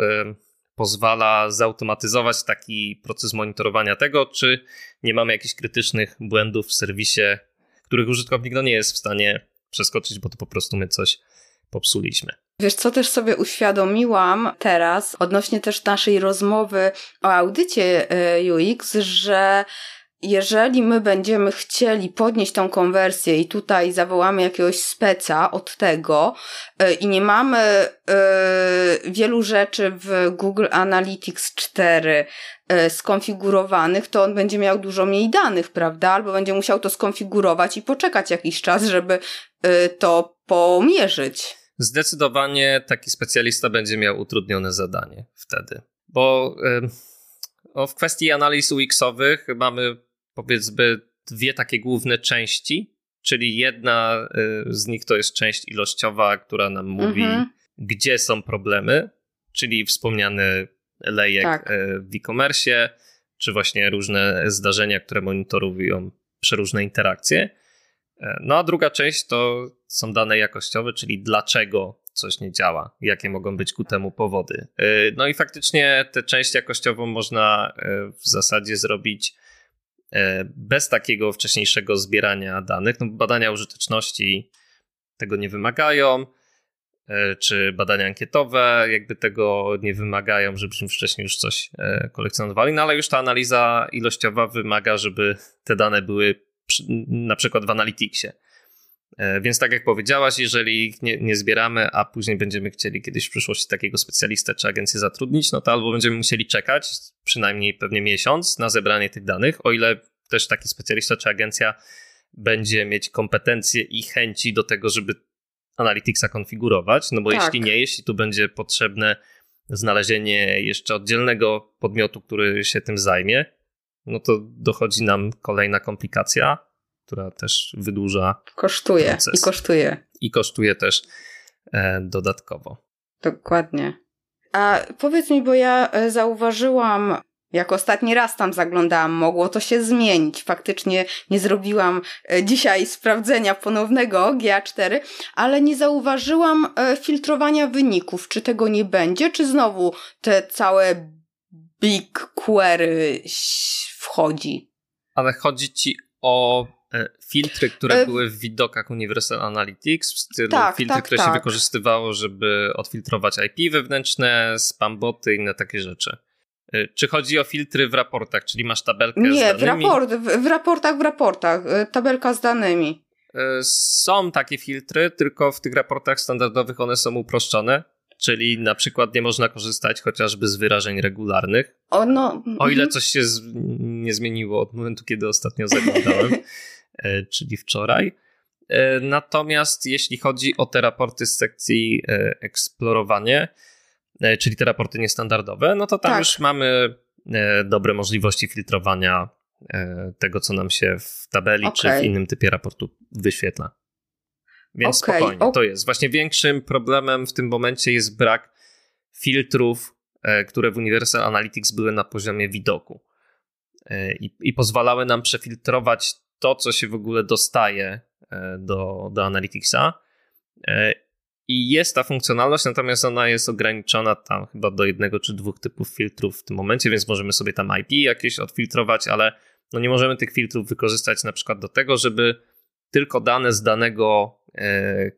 pozwala zautomatyzować taki proces monitorowania tego, czy nie mamy jakichś krytycznych błędów w serwisie, których użytkownik no nie jest w stanie przeskoczyć, bo to po prostu my coś popsuliśmy. Wiesz, co też sobie uświadomiłam teraz, odnośnie też naszej rozmowy o audycie e, UX, że jeżeli my będziemy chcieli podnieść tą konwersję i tutaj zawołamy jakiegoś speca od tego yy, i nie mamy yy, wielu rzeczy w Google Analytics 4 yy, skonfigurowanych, to on będzie miał dużo mniej danych, prawda? Albo będzie musiał to skonfigurować i poczekać jakiś czas, żeby to pomierzyć. Zdecydowanie taki specjalista będzie miał utrudnione zadanie wtedy, bo w kwestii analiz UX-owych mamy powiedzmy dwie takie główne części, czyli jedna y, z nich to jest część ilościowa, która nam mówi, mhm. gdzie są problemy, czyli wspomniany lejek tak. Y, w e-commerce, czy właśnie różne zdarzenia, które monitorują przeróżne interakcje. E, no a druga część to są dane jakościowe, czyli dlaczego coś nie działa, jakie mogą być ku temu powody. E, no i faktycznie tę część jakościową można e, w zasadzie zrobić bez takiego wcześniejszego zbierania danych. No, badania użyteczności tego nie wymagają, czy badania ankietowe jakby tego nie wymagają, żebyśmy wcześniej już coś kolekcjonowali, no ale już ta analiza ilościowa wymaga, żeby te dane były na przykład w Analyticsie. Więc tak jak powiedziałaś, jeżeli ich nie, nie, zbieramy, a później będziemy chcieli kiedyś w przyszłości takiego specjalistę czy agencję zatrudnić, no to albo będziemy musieli czekać przynajmniej pewnie miesiąc na zebranie tych danych, o ile też taki specjalista czy agencja będzie mieć kompetencje i chęci do tego, żeby Analyticsa konfigurować, no bo tak. jeśli nie, jeśli tu będzie potrzebne znalezienie jeszcze oddzielnego podmiotu, który się tym zajmie, no to dochodzi nam kolejna komplikacja, która też wydłuża. Kosztuje proces. i kosztuje. I kosztuje też e, dodatkowo. Dokładnie. A powiedz mi, bo ja e, zauważyłam jak ostatni raz tam zaglądałam, mogło to się zmienić. Faktycznie nie zrobiłam e, dzisiaj sprawdzenia ponownego GA4, ale nie zauważyłam e, filtrowania wyników. Czy tego nie będzie, czy znowu te całe big query wchodzi? Ale chodzi ci o e, filtry, które e... były w widokach Universal Analytics, w stylu tak, filtry, tak, które tak. się wykorzystywało, żeby odfiltrować IP wewnętrzne, spamboty i inne takie rzeczy. E, czy chodzi o filtry w raportach, czyli masz tabelkę Nie, z danymi? Nie, w, raport, w, w raportach, w raportach, e, tabelka z danymi. Są takie filtry, tylko w tych raportach standardowych one są uproszczone, czyli na przykład nie można korzystać chociażby z wyrażeń regularnych. O, no, o ile mhm. coś się z, nie zmieniło od momentu, kiedy ostatnio zaglądałem, czyli wczoraj. Natomiast jeśli chodzi o te raporty z sekcji eksplorowanie, E, czyli te raporty niestandardowe, no to tam tak. już mamy e, dobre możliwości filtrowania e, tego, co nam się w tabeli okay. czy w innym typie raportu wyświetla. Więc okay. spokojnie, to jest. Właśnie większym problemem w tym momencie jest brak filtrów, które w Universal Analytics były na poziomie widoku i, i pozwalały nam przefiltrować to, co się w ogóle dostaje do, do Analyticsa i jest ta funkcjonalność, natomiast ona jest ograniczona tam chyba do jednego czy dwóch typów filtrów w tym momencie, więc możemy sobie tam IP jakieś odfiltrować, ale no nie możemy tych filtrów wykorzystać na przykład do tego, żeby tylko dane z danego e,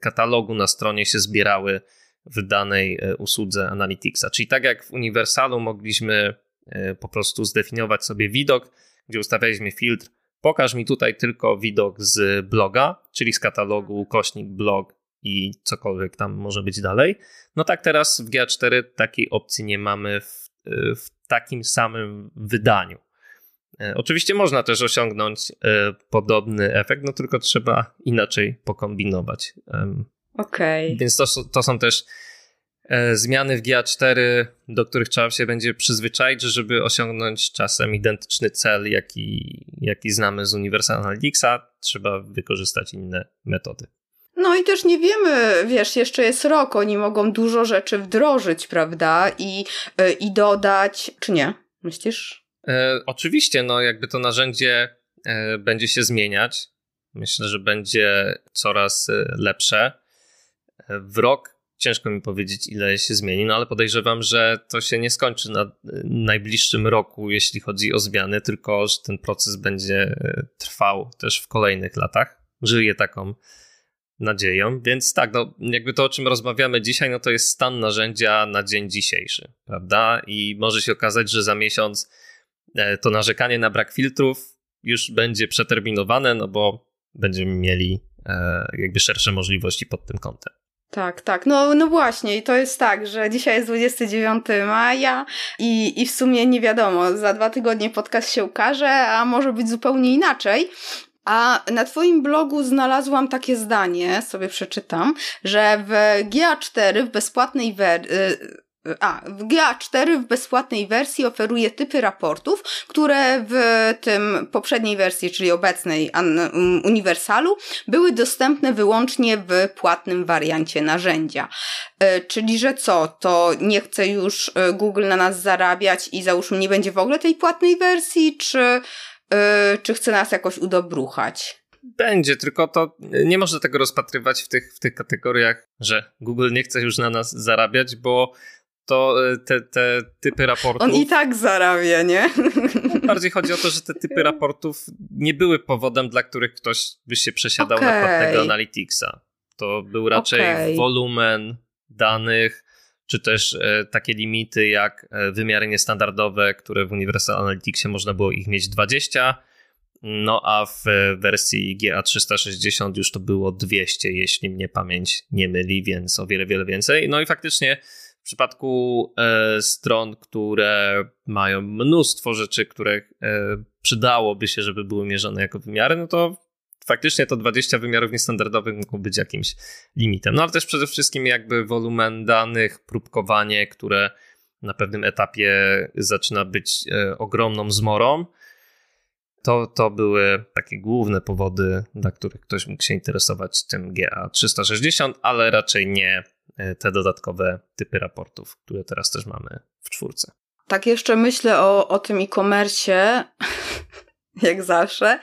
katalogu na stronie się zbierały w danej e, usłudze Analyticsa. Czyli tak jak w Universalu mogliśmy e, po prostu zdefiniować sobie widok, gdzie ustawialiśmy filtr, pokaż mi tutaj tylko widok z bloga, czyli z katalogu kośnik blog i cokolwiek tam może być dalej. No tak teraz w GA4 takiej opcji nie mamy w, w takim samym wydaniu. E, oczywiście można też osiągnąć e, podobny efekt, no tylko trzeba inaczej pokombinować. Okej. Okay. Więc to, to są też e, zmiany w GA4, do których trzeba się będzie przyzwyczaić, żeby osiągnąć czasem identyczny cel, jaki, jaki znamy z Universal Analyticsa, trzeba wykorzystać inne metody. No i też nie wiemy, wiesz, jeszcze jest rok, oni mogą dużo rzeczy wdrożyć, prawda? I, i dodać, czy nie? Myślisz? E, oczywiście, no jakby to narzędzie e, będzie się zmieniać. Myślę, że będzie coraz e, lepsze. W rok ciężko mi powiedzieć, ile się zmieni, no ale podejrzewam, że to się nie skończy na najbliższym roku, jeśli chodzi o zmiany, tylko że ten proces będzie trwał też w kolejnych latach. Żyję taką nadzieją. Więc tak, no jakby to, o czym rozmawiamy dzisiaj, no to jest stan narzędzia na dzień dzisiejszy, prawda? I może się okazać, że za miesiąc to narzekanie na brak filtrów już będzie przeterminowane, no bo będziemy mieli e, jakby szersze możliwości pod tym kątem. Tak, tak. No, no właśnie, i to jest tak, że dzisiaj jest 29 maja i, i w sumie nie wiadomo, za dwa tygodnie podcast się ukaże, a może być zupełnie inaczej. A na Twoim blogu znalazłam takie zdanie, sobie przeczytam, że w GA4 w bezpłatnej wersji a, w GA4 w bezpłatnej wersji oferuje typy raportów, które w tym poprzedniej wersji, czyli obecnej Uniwersalu, były dostępne wyłącznie w płatnym wariancie narzędzia. E, czyli, że co, to nie chce już e, Google na nas zarabiać i załóżmy nie będzie w ogóle tej płatnej wersji, czy yy, czy chce nas jakoś udobruchać. Będzie, tylko to nie można tego rozpatrywać w tych, w tych kategoriach, że Google nie chce już na nas zarabiać, bo to y, te, te typy raportów. On i tak zarabia, nie? Bardziej chodzi o to, że te typy raportów nie były powodem, dla których ktoś by się przesiadał okay. na płatnego Analyticsa. To był raczej okay. wolumen danych, czy też e, takie limity jak e, wymiary niestandardowe, które w Universal Analyticsie można było ich mieć 20, no a w wersji GA360 już to było 200, jeśli mnie pamięć nie myli, więc o wiele, wiele więcej. No i faktycznie w przypadku e, stron, które mają mnóstwo rzeczy, które e, przydałoby się, żeby były mierzone jako wymiary, no to faktycznie to 20 wymiarów niestandardowych mogą być jakimś limitem. No ale też przede wszystkim jakby wolumen danych, próbkowanie, które na pewnym etapie zaczyna być e, ogromną zmorą. To, to były takie główne powody, dla których ktoś mógł się interesować tym GA360, ale raczej nie te dodatkowe typy raportów, które teraz też mamy w czwórce. Tak jeszcze myślę o, o tym e-commerce jak zawsze.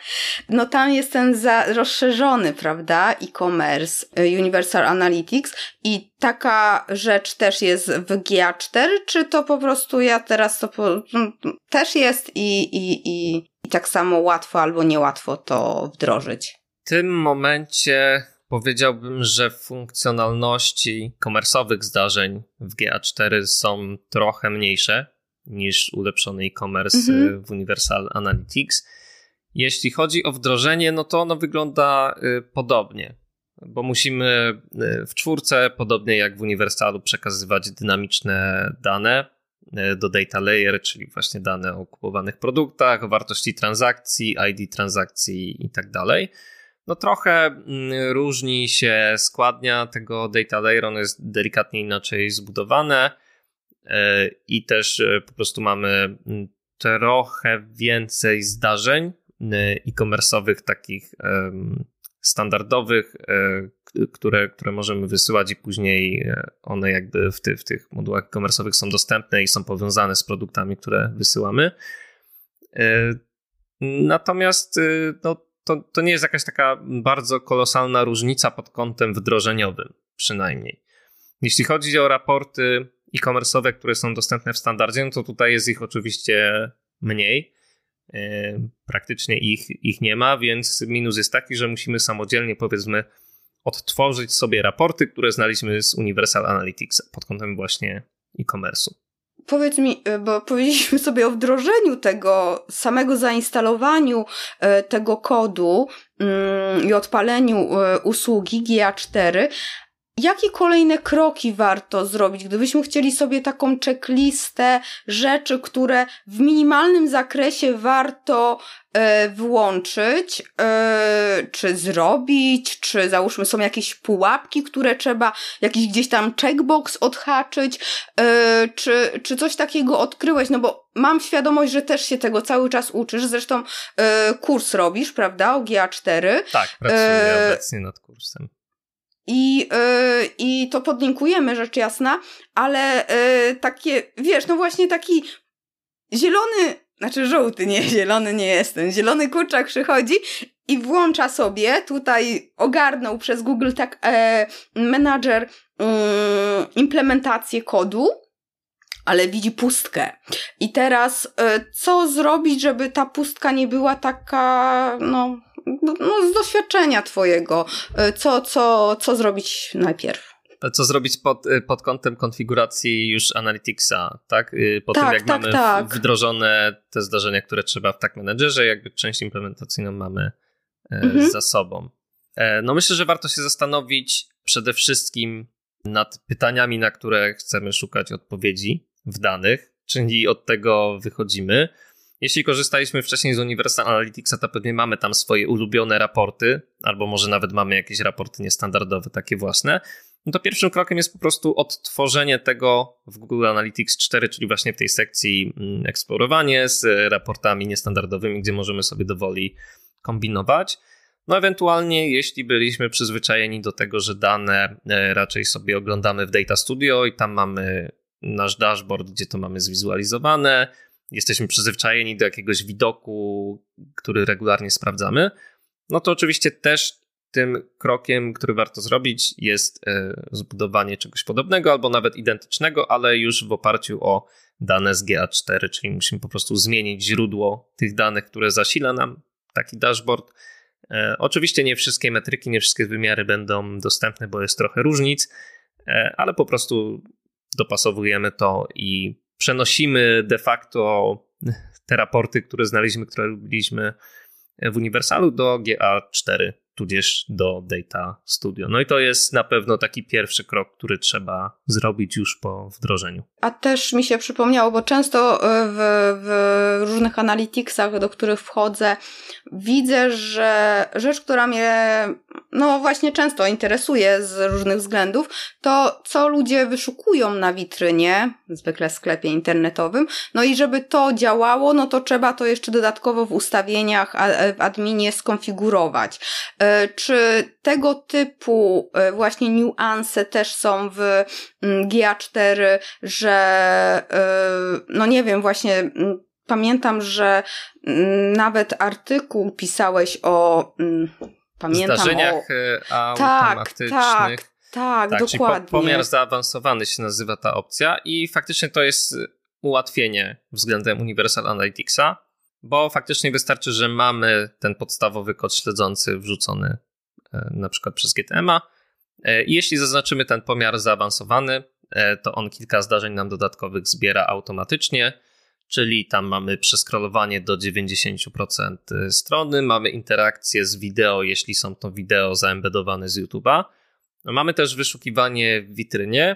No tam jest ten za, rozszerzony, prawda, e-commerce, y, Universal Analytics i taka rzecz też jest w GA4, czy to po prostu ja teraz to po, no, też jest i, i, i, i tak samo łatwo albo niełatwo to wdrożyć? W tym momencie powiedziałbym, że funkcjonalności komersowych zdarzeń w GA4 są trochę mniejsze niż ulepszony e-commerce mhm. w Universal Analytics jeśli chodzi o wdrożenie, no to ono wygląda y, podobnie, bo musimy y, w czwórce, podobnie jak w Uniwersalu, przekazywać dynamiczne dane y, do data layer, czyli właśnie dane o kupowanych produktach, o wartości transakcji, ID transakcji i tak dalej. No trochę mm, różni się składnia tego data layer, ono jest delikatnie inaczej zbudowane i też po prostu mamy mm, trochę więcej zdarzeń e-commerce'owych, takich standardowych, e, które, które możemy wysyłać i później e, one jakby w, ty, w tych modułach e-commerce'owych są dostępne i są powiązane z produktami, które wysyłamy. E, natomiast no, to, to nie jest jakaś taka bardzo kolosalna różnica pod kątem wdrożeniowym, przynajmniej. Jeśli chodzi o raporty e-commerce'owe, które są dostępne w standardzie, no to tutaj jest ich oczywiście mniej. E, praktycznie ich, ich nie ma, więc minus jest taki, że musimy samodzielnie powiedzmy odtworzyć sobie raporty, które znaliśmy z Universal Analytics pod kątem właśnie e-commerce'u. Powiedz mi, e, bo powiedzieliśmy sobie o wdrożeniu tego, samego zainstalowaniu e, tego kodu mm, i odpaleniu usługi GA4, jakie kolejne kroki warto zrobić, gdybyśmy chcieli sobie taką checklistę rzeczy, które w minimalnym zakresie warto e, włączyć, e, czy zrobić, czy załóżmy są jakieś pułapki, które trzeba, jakiś gdzieś tam checkbox odhaczyć, e, czy, czy coś takiego odkryłeś, no bo mam świadomość, że też się tego cały czas uczysz, zresztą e, kurs robisz, prawda, o GA4. Tak, pracuję e, obecnie nad kursem. I, yy, I to podlinkujemy, rzecz jasna, ale yy, takie, wiesz, no właśnie taki zielony, znaczy żółty, nie, zielony nie jestem, zielony kurczak przychodzi i włącza sobie, tutaj ogarnął przez Google tak e, menadżer yy, implementację kodu, ale widzi pustkę. I teraz e, co zrobić, żeby ta pustka nie była taka, no, no, z doświadczenia twojego, e, co, co, co zrobić najpierw? Co zrobić pod, e, pod kątem konfiguracji już Analyticsa, tak? E, po tak, tym, jak tak, mamy tak. wdrożone te zdarzenia, które trzeba w tak Managerze, jakby część implementacyjną mamy mhm. za sobą. No myślę, że warto się zastanowić przede wszystkim nad pytaniami, na które chcemy szukać odpowiedzi w danych, czyli od tego wychodzimy. Jeśli korzystaliśmy wcześniej z Universal Analyticsa, to pewnie mamy tam swoje ulubione raporty, albo może nawet mamy jakieś raporty niestandardowe, takie własne. No to pierwszym krokiem jest po prostu odtworzenie tego w Google Analytics 4, czyli właśnie w tej sekcji mm, eksplorowanie z raportami niestandardowymi, gdzie możemy sobie dowoli kombinować. No ewentualnie, jeśli byliśmy przyzwyczajeni do tego, że dane e, raczej sobie oglądamy w Data Studio i tam mamy nasz dashboard, gdzie to mamy zwizualizowane, jesteśmy przyzwyczajeni do jakiegoś widoku, który regularnie sprawdzamy, no to oczywiście też tym krokiem, który warto zrobić, jest e, zbudowanie czegoś podobnego albo nawet identycznego, ale już w oparciu o dane z GA4, czyli musimy po prostu zmienić źródło tych danych, które zasila nam taki dashboard. E, oczywiście nie wszystkie metryki, nie wszystkie wymiary będą dostępne, bo jest trochę różnic, e, ale po prostu dopasowujemy to i przenosimy de facto te raporty, które znaleźliśmy, które lubiliśmy w Uniwersalu do GA4 tudzież do Data Studio. No i to jest na pewno taki pierwszy krok, który trzeba zrobić już po wdrożeniu. A też mi się przypomniało, bo często e, w, w różnych analyticsach, do których wchodzę, widzę, że rzecz, która mnie no właśnie często interesuje z różnych względów, to co ludzie wyszukują na witrynie, zwykle w sklepie internetowym. No i żeby to działało, no to trzeba to jeszcze dodatkowo w ustawieniach w adminie skonfigurować. E, czy tego typu e, właśnie niuanse też są w mm, GA4, że e, no nie wiem, właśnie mm, pamiętam, że mm, nawet artykuł pisałeś o pamiętam zdarzeniach o... automatycznych. Tak, tak. Tak, tak dokładnie. Pomiar zaawansowany się nazywa ta opcja i faktycznie to jest ułatwienie względem Universal Analyticsa bo faktycznie wystarczy, że mamy ten podstawowy kod śledzący wrzucony e, na przykład przez GTMA e, i jeśli zaznaczymy ten pomiar zaawansowany, e, to on kilka zdarzeń nam dodatkowych zbiera automatycznie, czyli tam mamy przeskrolowanie do 90% strony, mamy interakcję z wideo, jeśli są to wideo zaembedowane z YouTube'a. No, mamy też wyszukiwanie w witrynie,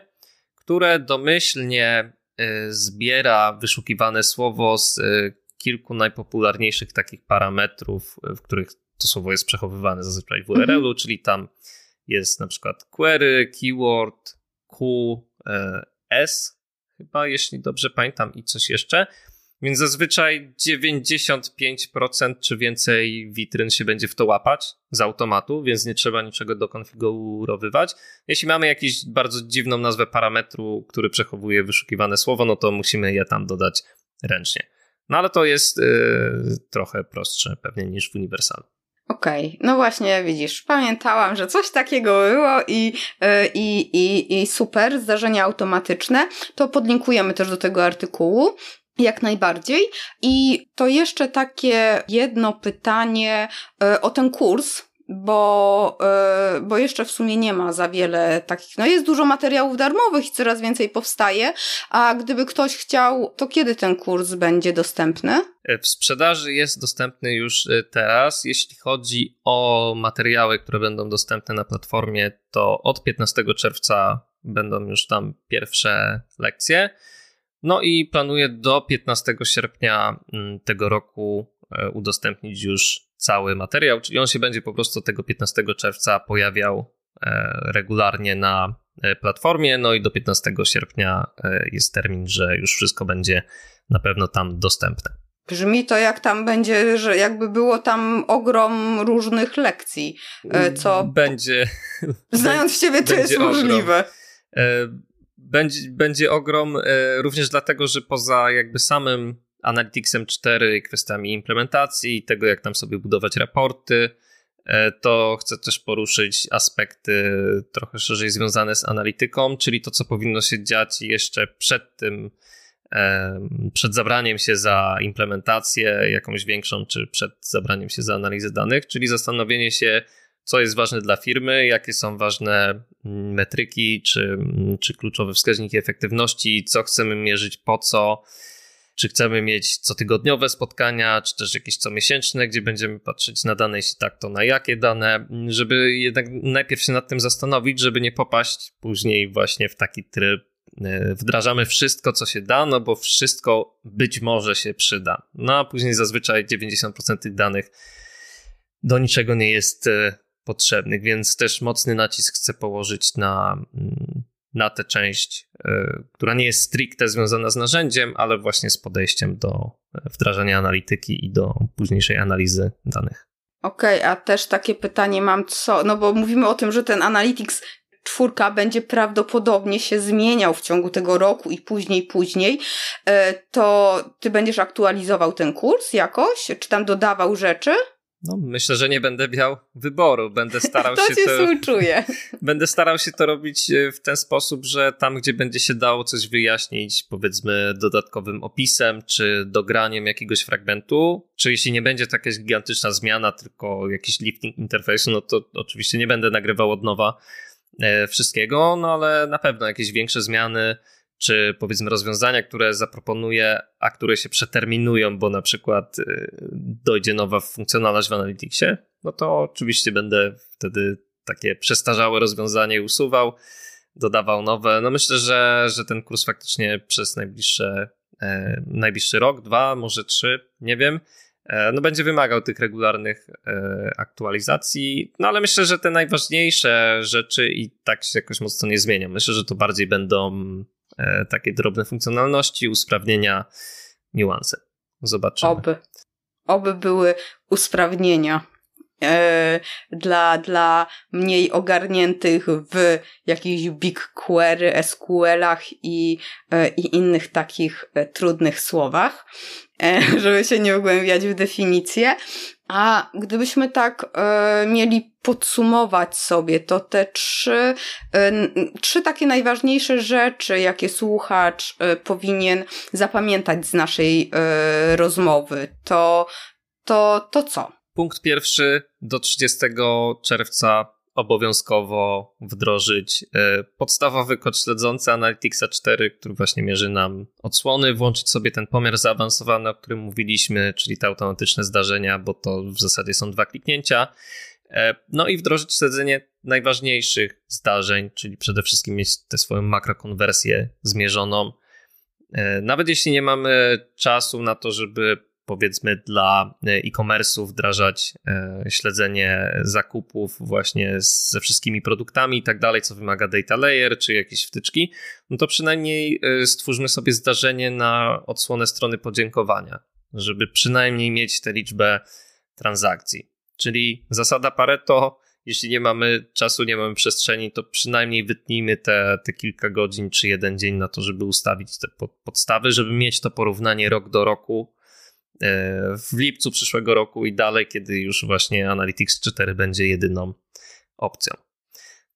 które domyślnie zbiera wyszukiwane słowo z kilku najpopularniejszych takich parametrów, w których to słowo jest przechowywane zazwyczaj w URL-u, mhm. czyli tam jest na przykład query, keyword, Q, e, S, chyba, jeśli dobrze pamiętam, i coś jeszcze. Więc zazwyczaj 95% czy więcej witryn się będzie w to łapać z automatu, więc nie trzeba niczego dokonfigurowywać. Jeśli mamy jakąś bardzo dziwną nazwę parametru, który przechowuje wyszukiwane słowo, no to musimy je tam dodać ręcznie. No ale to jest yy, trochę prostsze pewnie niż w Universalu. Okej, okay. no właśnie widzisz, pamiętałam, że coś takiego było i, yy, i, i, i super, zdarzenia automatyczne. To podlinkujemy też do tego artykułu. Jak najbardziej. I to jeszcze takie jedno pytanie yy, o ten kurs, bo, yy, bo jeszcze w sumie nie ma za wiele takich. No jest dużo materiałów darmowych i coraz więcej powstaje, a gdyby ktoś chciał, to kiedy ten kurs będzie dostępny? E, w sprzedaży jest dostępny już e, teraz. Jeśli chodzi o materiały, które będą dostępne na platformie, to od 15 czerwca będą już tam pierwsze lekcje. No i planuję do 15 sierpnia mm, tego roku e, udostępnić już cały materiał, czyli on się będzie po prostu tego 15 czerwca pojawiał regularnie na platformie. No i do 15 sierpnia jest termin, że już wszystko będzie na pewno tam dostępne. Brzmi to jak tam będzie, że jakby było tam ogrom różnych lekcji, e, co... Będzie... Znając ciebie to jest ogrom. możliwe. E, będzie, będzie ogrom e, również dlatego, że poza jakby samym Analyticsem 4 i kwestiami implementacji tego, jak tam sobie budować raporty, to chcę też poruszyć aspekty trochę szerzej związane z analityką, czyli to, co powinno się dziać jeszcze przed tym, przed zabraniem się za implementację jakąś większą, czy przed zabraniem się za analizę danych, czyli zastanowienie się, co jest ważne dla firmy, jakie są ważne mm, metryki, czy, mm, czy kluczowe wskaźniki efektywności, co chcemy mierzyć, po co, czy chcemy mieć cotygodniowe spotkania, czy też jakieś comiesięczne, gdzie będziemy patrzeć na dane, jeśli tak, to na jakie dane, żeby jednak najpierw się nad tym zastanowić, żeby nie popaść później właśnie w taki tryb E, wdrażamy wszystko, co się da, no bo wszystko być może się przyda. No a później zazwyczaj 90% tych danych do niczego nie jest e, potrzebnych, więc też mocny nacisk chcę położyć na, mm, na tę część, e, która nie jest stricte związana z narzędziem, ale właśnie z podejściem do wdrażania analityki i do późniejszej analizy danych. Okej, okay, a też takie pytanie mam, co, no bo mówimy o tym, że ten Analytics czwórka będzie prawdopodobnie się zmieniał w ciągu tego roku i później, później, e, to ty będziesz aktualizował ten kurs jakoś? Czy tam dodawał rzeczy? No, myślę, że nie będę miał wyboru. Będę starał to się to. Współczuję. Będę starał się to robić e, w ten sposób, że tam, gdzie będzie się dało coś wyjaśnić, powiedzmy dodatkowym opisem, czy dograniem jakiegoś fragmentu, czy jeśli nie będzie to jakaś gigantyczna zmiana, tylko jakiś lifting interfejsu, no to oczywiście nie będę nagrywał od nowa E, wszystkiego, no ale na pewno jakieś większe zmiany, czy powiedzmy rozwiązania, które zaproponuję, a które się przeterminują, bo na przykład e, dojdzie nowa funkcjonalność w Analyticsie, no to oczywiście będę wtedy takie przestarzałe rozwiązanie usuwał, dodawał nowe. No myślę, że, że ten kurs faktycznie przez najbliższe, e, najbliższy rok, dwa, może trzy, nie wiem, E, no będzie wymagał tych regularnych e, aktualizacji, no ale myślę, że te najważniejsze rzeczy i tak się jakoś mocno nie zmienią. Myślę, że to bardziej będą takie drobne funkcjonalności, usprawnienia, niuanse. Zobaczymy. Oby. Oby były usprawnienia. E, dla, dla mniej ogarniętych w jakichś big query, SQL-ach i, e, i innych takich e, trudnych słowach, żeby się nie wgłębiać w definicję. A gdybyśmy tak e, mieli podsumować sobie, to te trzy, e, trzy takie najważniejsze rzeczy, jakie słuchacz e, powinien zapamiętać z naszej rozmowy, to, to, to co? Punkt pierwszy do 30 czerwca obowiązkowo wdrożyć e, podstawowy kod śledzący Analyticsa 4, który właśnie mierzy nam odsłony, włączyć sobie ten pomiar zaawansowany, o którym mówiliśmy, czyli te automatyczne zdarzenia, bo to w zasadzie są dwa kliknięcia. E, no i wdrożyć śledzenie najważniejszych zdarzeń, czyli przede wszystkim mieć tę swoją makrokonwersję zmierzoną. E, nawet jeśli nie mamy czasu na to, żeby powiedzmy dla e, e-commerce'u wdrażać e, śledzenie zakupów właśnie ze wszystkimi produktami i tak dalej, co wymaga data layer czy jakieś wtyczki, no to przynajmniej e, stwórzmy sobie zdarzenie na odsłonę strony podziękowania, żeby przynajmniej mieć tę liczbę transakcji. Czyli zasada Pareto, jeśli nie mamy czasu, nie mamy przestrzeni, to przynajmniej wytnijmy te, te kilka godzin czy jeden dzień na to, żeby ustawić te podstawy, żeby mieć to porównanie rok do roku, w lipcu przyszłego roku i dalej, kiedy już właśnie Analytics 4 będzie jedyną opcją.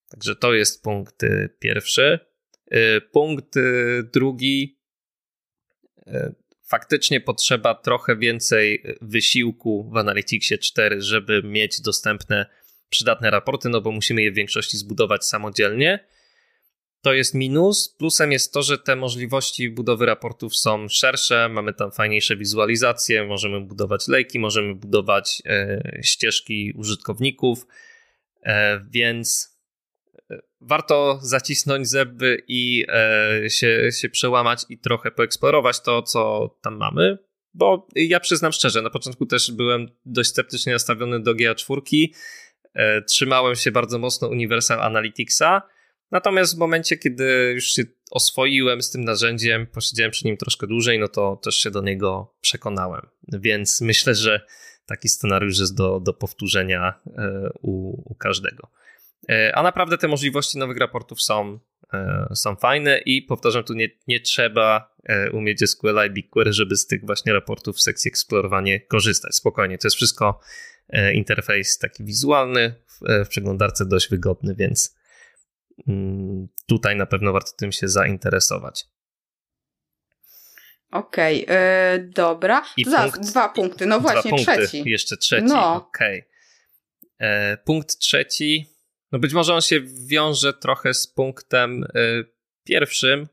Także to jest punkt e, pierwszy. E, punkt drugi. Faktycznie potrzeba trochę więcej wysiłku w Analyticsie 4, żeby mieć dostępne przydatne raporty, no bo musimy je w większości zbudować samodzielnie. To jest minus. Plusem jest to, że te możliwości budowy raportów są szersze, mamy tam fajniejsze wizualizacje, możemy budować lejki, możemy budować e, ścieżki użytkowników, e, więc e, warto zacisnąć zęby i się, się przełamać i trochę poeksplorować to, co tam mamy. Bo ja przyznam szczerze, na początku też byłem dość sceptycznie nastawiony do GA4. E, trzymałem się bardzo mocno Universal Analyticsa Natomiast w momencie, kiedy już się oswoiłem z tym narzędziem, posiedziałem przy nim troszkę dłużej, no to też się do niego przekonałem. Więc myślę, że taki scenariusz jest do, do powtórzenia e, u, u każdego. E, a naprawdę te możliwości nowych raportów są, e, są fajne i powtarzam, tu nie, nie trzeba umieć SQL i BigQuery, żeby z tych właśnie raportów w sekcji eksplorowanie korzystać. Spokojnie, to jest wszystko interfejs taki wizualny, w, przeglądarce dość wygodny, więc tutaj na pewno warto tym się zainteresować. Okej, okay, e, yy, dobra. I Zaraz, punkt, dwa punkty. No właśnie, punkty, trzeci. Jeszcze trzeci. No. Okej. Okay. E, punkt trzeci. No być może on się wiąże trochę z punktem y, pierwszym,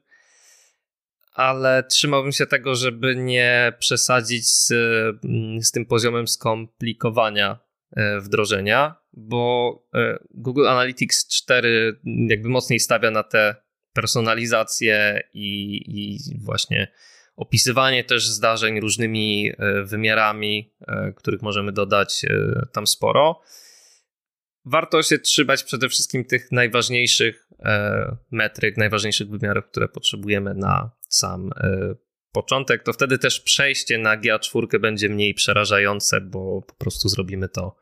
ale trzymałbym się tego, żeby nie przesadzić z, mm, z tym poziomem skomplikowania wdrożenia bo e, Google Analytics 4 jakby mocniej stawia na te personalizacje i, i właśnie opisywanie też zdarzeń różnymi e, wymiarami, e, których możemy dodać tam sporo. Warto się trzymać przede wszystkim tych najważniejszych metryk, najważniejszych wymiarów, które potrzebujemy na sam początek. To wtedy też przejście na GA4 będzie mniej przerażające, bo po prostu zrobimy to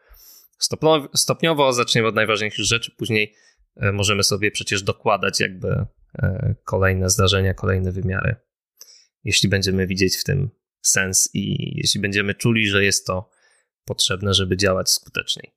stopniowo, zaczniemy od najważniejszych rzeczy, później e, możemy sobie przecież dokładać jakby e, kolejne zdarzenia, kolejne wymiary, jeśli będziemy widzieć w tym sens i jeśli będziemy czuli, że jest to potrzebne, żeby działać skuteczniej.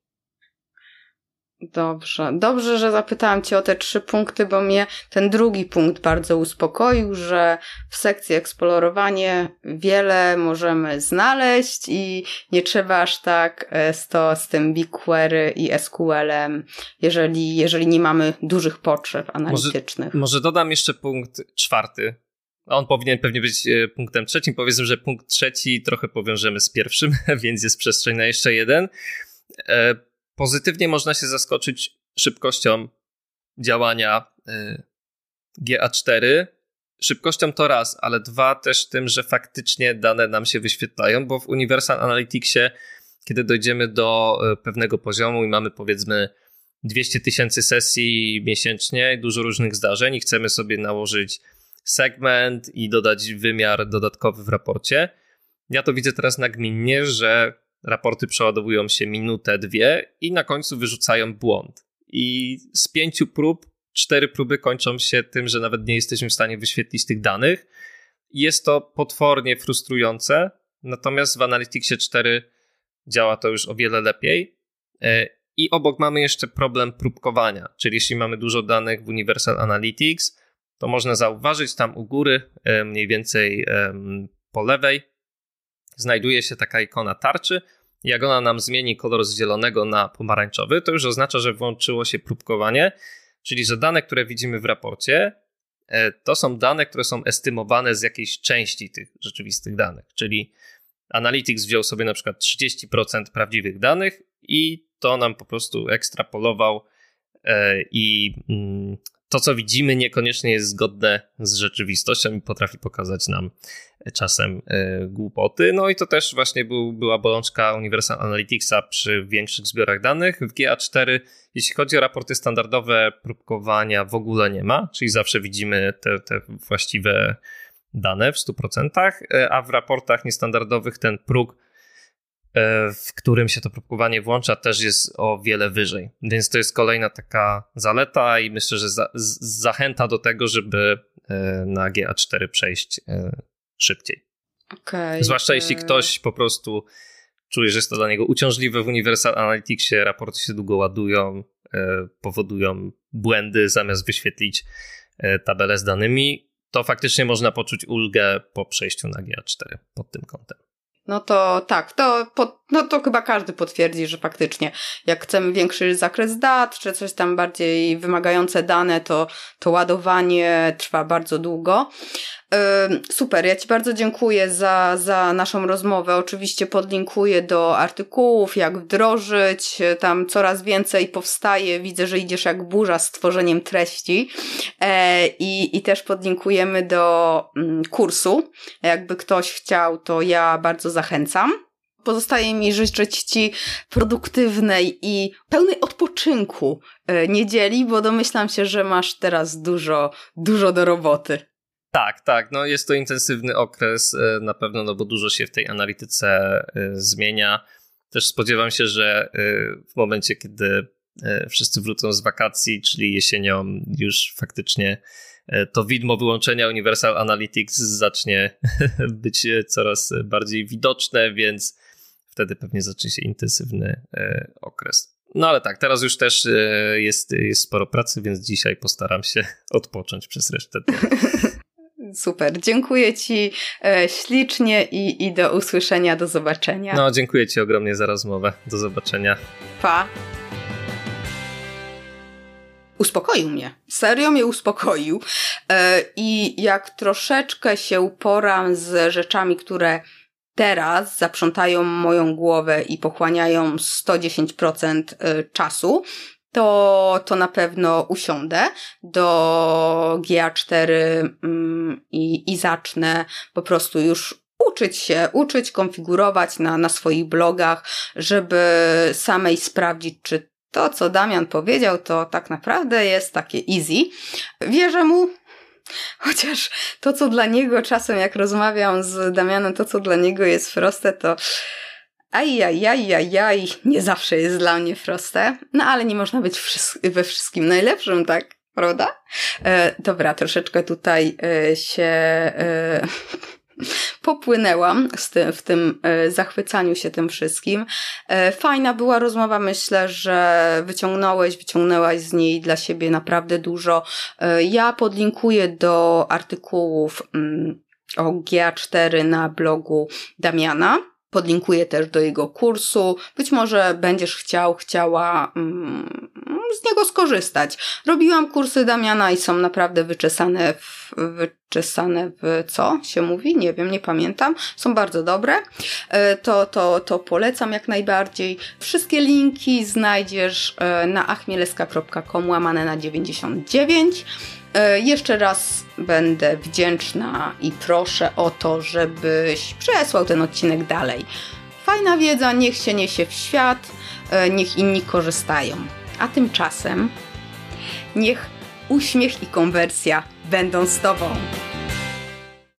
Dobrze. Dobrze, że zapytałam Cię o te trzy punkty, bo mnie ten drugi punkt bardzo uspokoił, że w sekcji eksplorowanie wiele możemy znaleźć i nie trzeba aż tak e, to z tym BigQuery i SQL-em, jeżeli, jeżeli nie mamy dużych potrzeb analitycznych. Może, może dodam jeszcze punkt czwarty. On powinien pewnie być e, punktem trzecim. Powiedzmy, że punkt trzeci trochę powiążemy z pierwszym, więc jest przestrzeń na jeszcze jeden e, Pozytywnie można się zaskoczyć szybkością działania y, GA4. Szybkością to raz, ale dwa też tym, że faktycznie dane nam się wyświetlają, bo w Universal Analyticsie, kiedy dojdziemy do y, pewnego poziomu i mamy powiedzmy 200 tysięcy sesji miesięcznie, dużo różnych zdarzeń i chcemy sobie nałożyć segment i dodać wymiar dodatkowy w raporcie. Ja to widzę teraz nagminnie, że raporty przeładowują się minutę, dwie i na końcu wyrzucają błąd. I z pięciu prób, cztery próby kończą się tym, że nawet nie jesteśmy w stanie wyświetlić tych danych. Jest to potwornie frustrujące, natomiast w Analyticsie 4 działa to już o wiele lepiej. E, I obok mamy jeszcze problem próbkowania, czyli jeśli mamy dużo danych w Universal Analytics, to można zauważyć tam u góry, e, mniej więcej po lewej, znajduje się taka ikona tarczy. Jak ona nam zmieni kolor z zielonego na pomarańczowy, to już oznacza, że włączyło się próbkowanie, czyli że dane, które widzimy w raporcie, e, to są dane, które są estymowane z jakiejś części tych rzeczywistych danych. Czyli Analytics wziął sobie na przykład 30% prawdziwych danych i to nam po prostu ekstrapolował e, i mm, to, co widzimy, niekoniecznie jest zgodne z rzeczywistością i potrafi pokazać nam czasem e, głupoty. No i to też właśnie był, była bolączka Universal Analyticsa przy większych zbiorach danych. W GA4, jeśli chodzi o raporty standardowe, próbkowania w ogóle nie ma, czyli zawsze widzimy te, te właściwe dane w 100%, e, a w raportach niestandardowych ten próg w którym się to próbkowanie włącza, też jest o wiele wyżej. Więc to jest kolejna taka zaleta i myślę, że za, zachęta do tego, żeby e, na GA4 przejść e, szybciej. Okay. Zwłaszcza jeśli ktoś po prostu czuje, że jest to dla niego uciążliwe w Universal Analyticsie, raporty się długo ładują, powodują błędy zamiast wyświetlić tabelę z danymi, to faktycznie można poczuć ulgę po przejściu na GA4 pod tym kątem. No to tak, to pod, No to chyba każdy potwierdzi, że faktycznie jak chcemy większy zakres dat, czy coś tam bardziej wymagające dane, to, to ładowanie trwa bardzo długo. Super, ja Ci bardzo dziękuję za, za naszą rozmowę. Oczywiście podlinkuję do artykułów, jak wdrożyć. Tam coraz więcej powstaje. Widzę, że idziesz jak burza z tworzeniem treści. E, I, i też podlinkujemy do mm, kursu. Jakby ktoś chciał, to ja bardzo zachęcam. Pozostaje mi życzyć Ci produktywnej i pełnej odpoczynku e, niedzieli, bo domyślam się, że masz teraz dużo, dużo do roboty. Tak, tak. No jest to intensywny okres e, na pewno, no bo dużo się w tej analityce e, zmienia. Też spodziewam się, że w momencie, kiedy wszyscy wrócą z wakacji, czyli jesienią, już faktycznie to widmo wyłączenia Universal Analytics zacznie być coraz bardziej widoczne, więc wtedy pewnie zacznie się intensywny e, okres. No ale tak, teraz już też e, jest, jest sporo pracy, więc dzisiaj postaram się odpocząć przez resztę dnia. Super, dziękuję Ci e, ślicznie i, i do usłyszenia, do zobaczenia. No, dziękuję Ci ogromnie za rozmowę. Do zobaczenia. Pa. Uspokoił mnie. Serio mnie uspokoił. I jak troszeczkę się uporam z rzeczami, które teraz zaprzątają moją głowę i pochłaniają 110% y, czasu, to, to na pewno usiądę do GA4 mm, i, i zacznę po prostu już uczyć się, uczyć, konfigurować na, na swoich blogach, żeby samej sprawdzić, czy to, co Damian powiedział, to tak naprawdę jest takie easy. Wierzę mu, Chociaż to, co dla niego czasem, jak rozmawiam z Damianem, to, co dla niego jest proste, to ajajajajaj, nie zawsze jest dla mnie proste. No ale nie można być we wszystkim najlepszym, tak? Prawda? E, dobra, troszeczkę tutaj e, się... E, popłynęłam w tym e, zachwycaniu się tym wszystkim. E, fajna była rozmowa, myślę, że wyciągnąłeś, wyciągnęłaś z niej dla siebie naprawdę dużo. E, ja podlinkuję do artykułów mm, o GA4 na blogu Damiana. Podlinkuję też do jego kursu. Być może będziesz chciał, chciała mm, z niego skorzystać. Robiłam kursy Damiana i są naprawdę wyczesane w, wyczesane w co się mówi? Nie wiem, nie pamiętam. Są bardzo dobre. E, to, to, to polecam jak najbardziej. Wszystkie linki znajdziesz e, na achmieleska.com łamane na 99. E, jeszcze raz będę wdzięczna i proszę o to, żebyś przesłał ten odcinek dalej. Fajna wiedza, niech się niesie w świat, niech inni korzystają. A tymczasem niech uśmiech i konwersja będą z Tobą.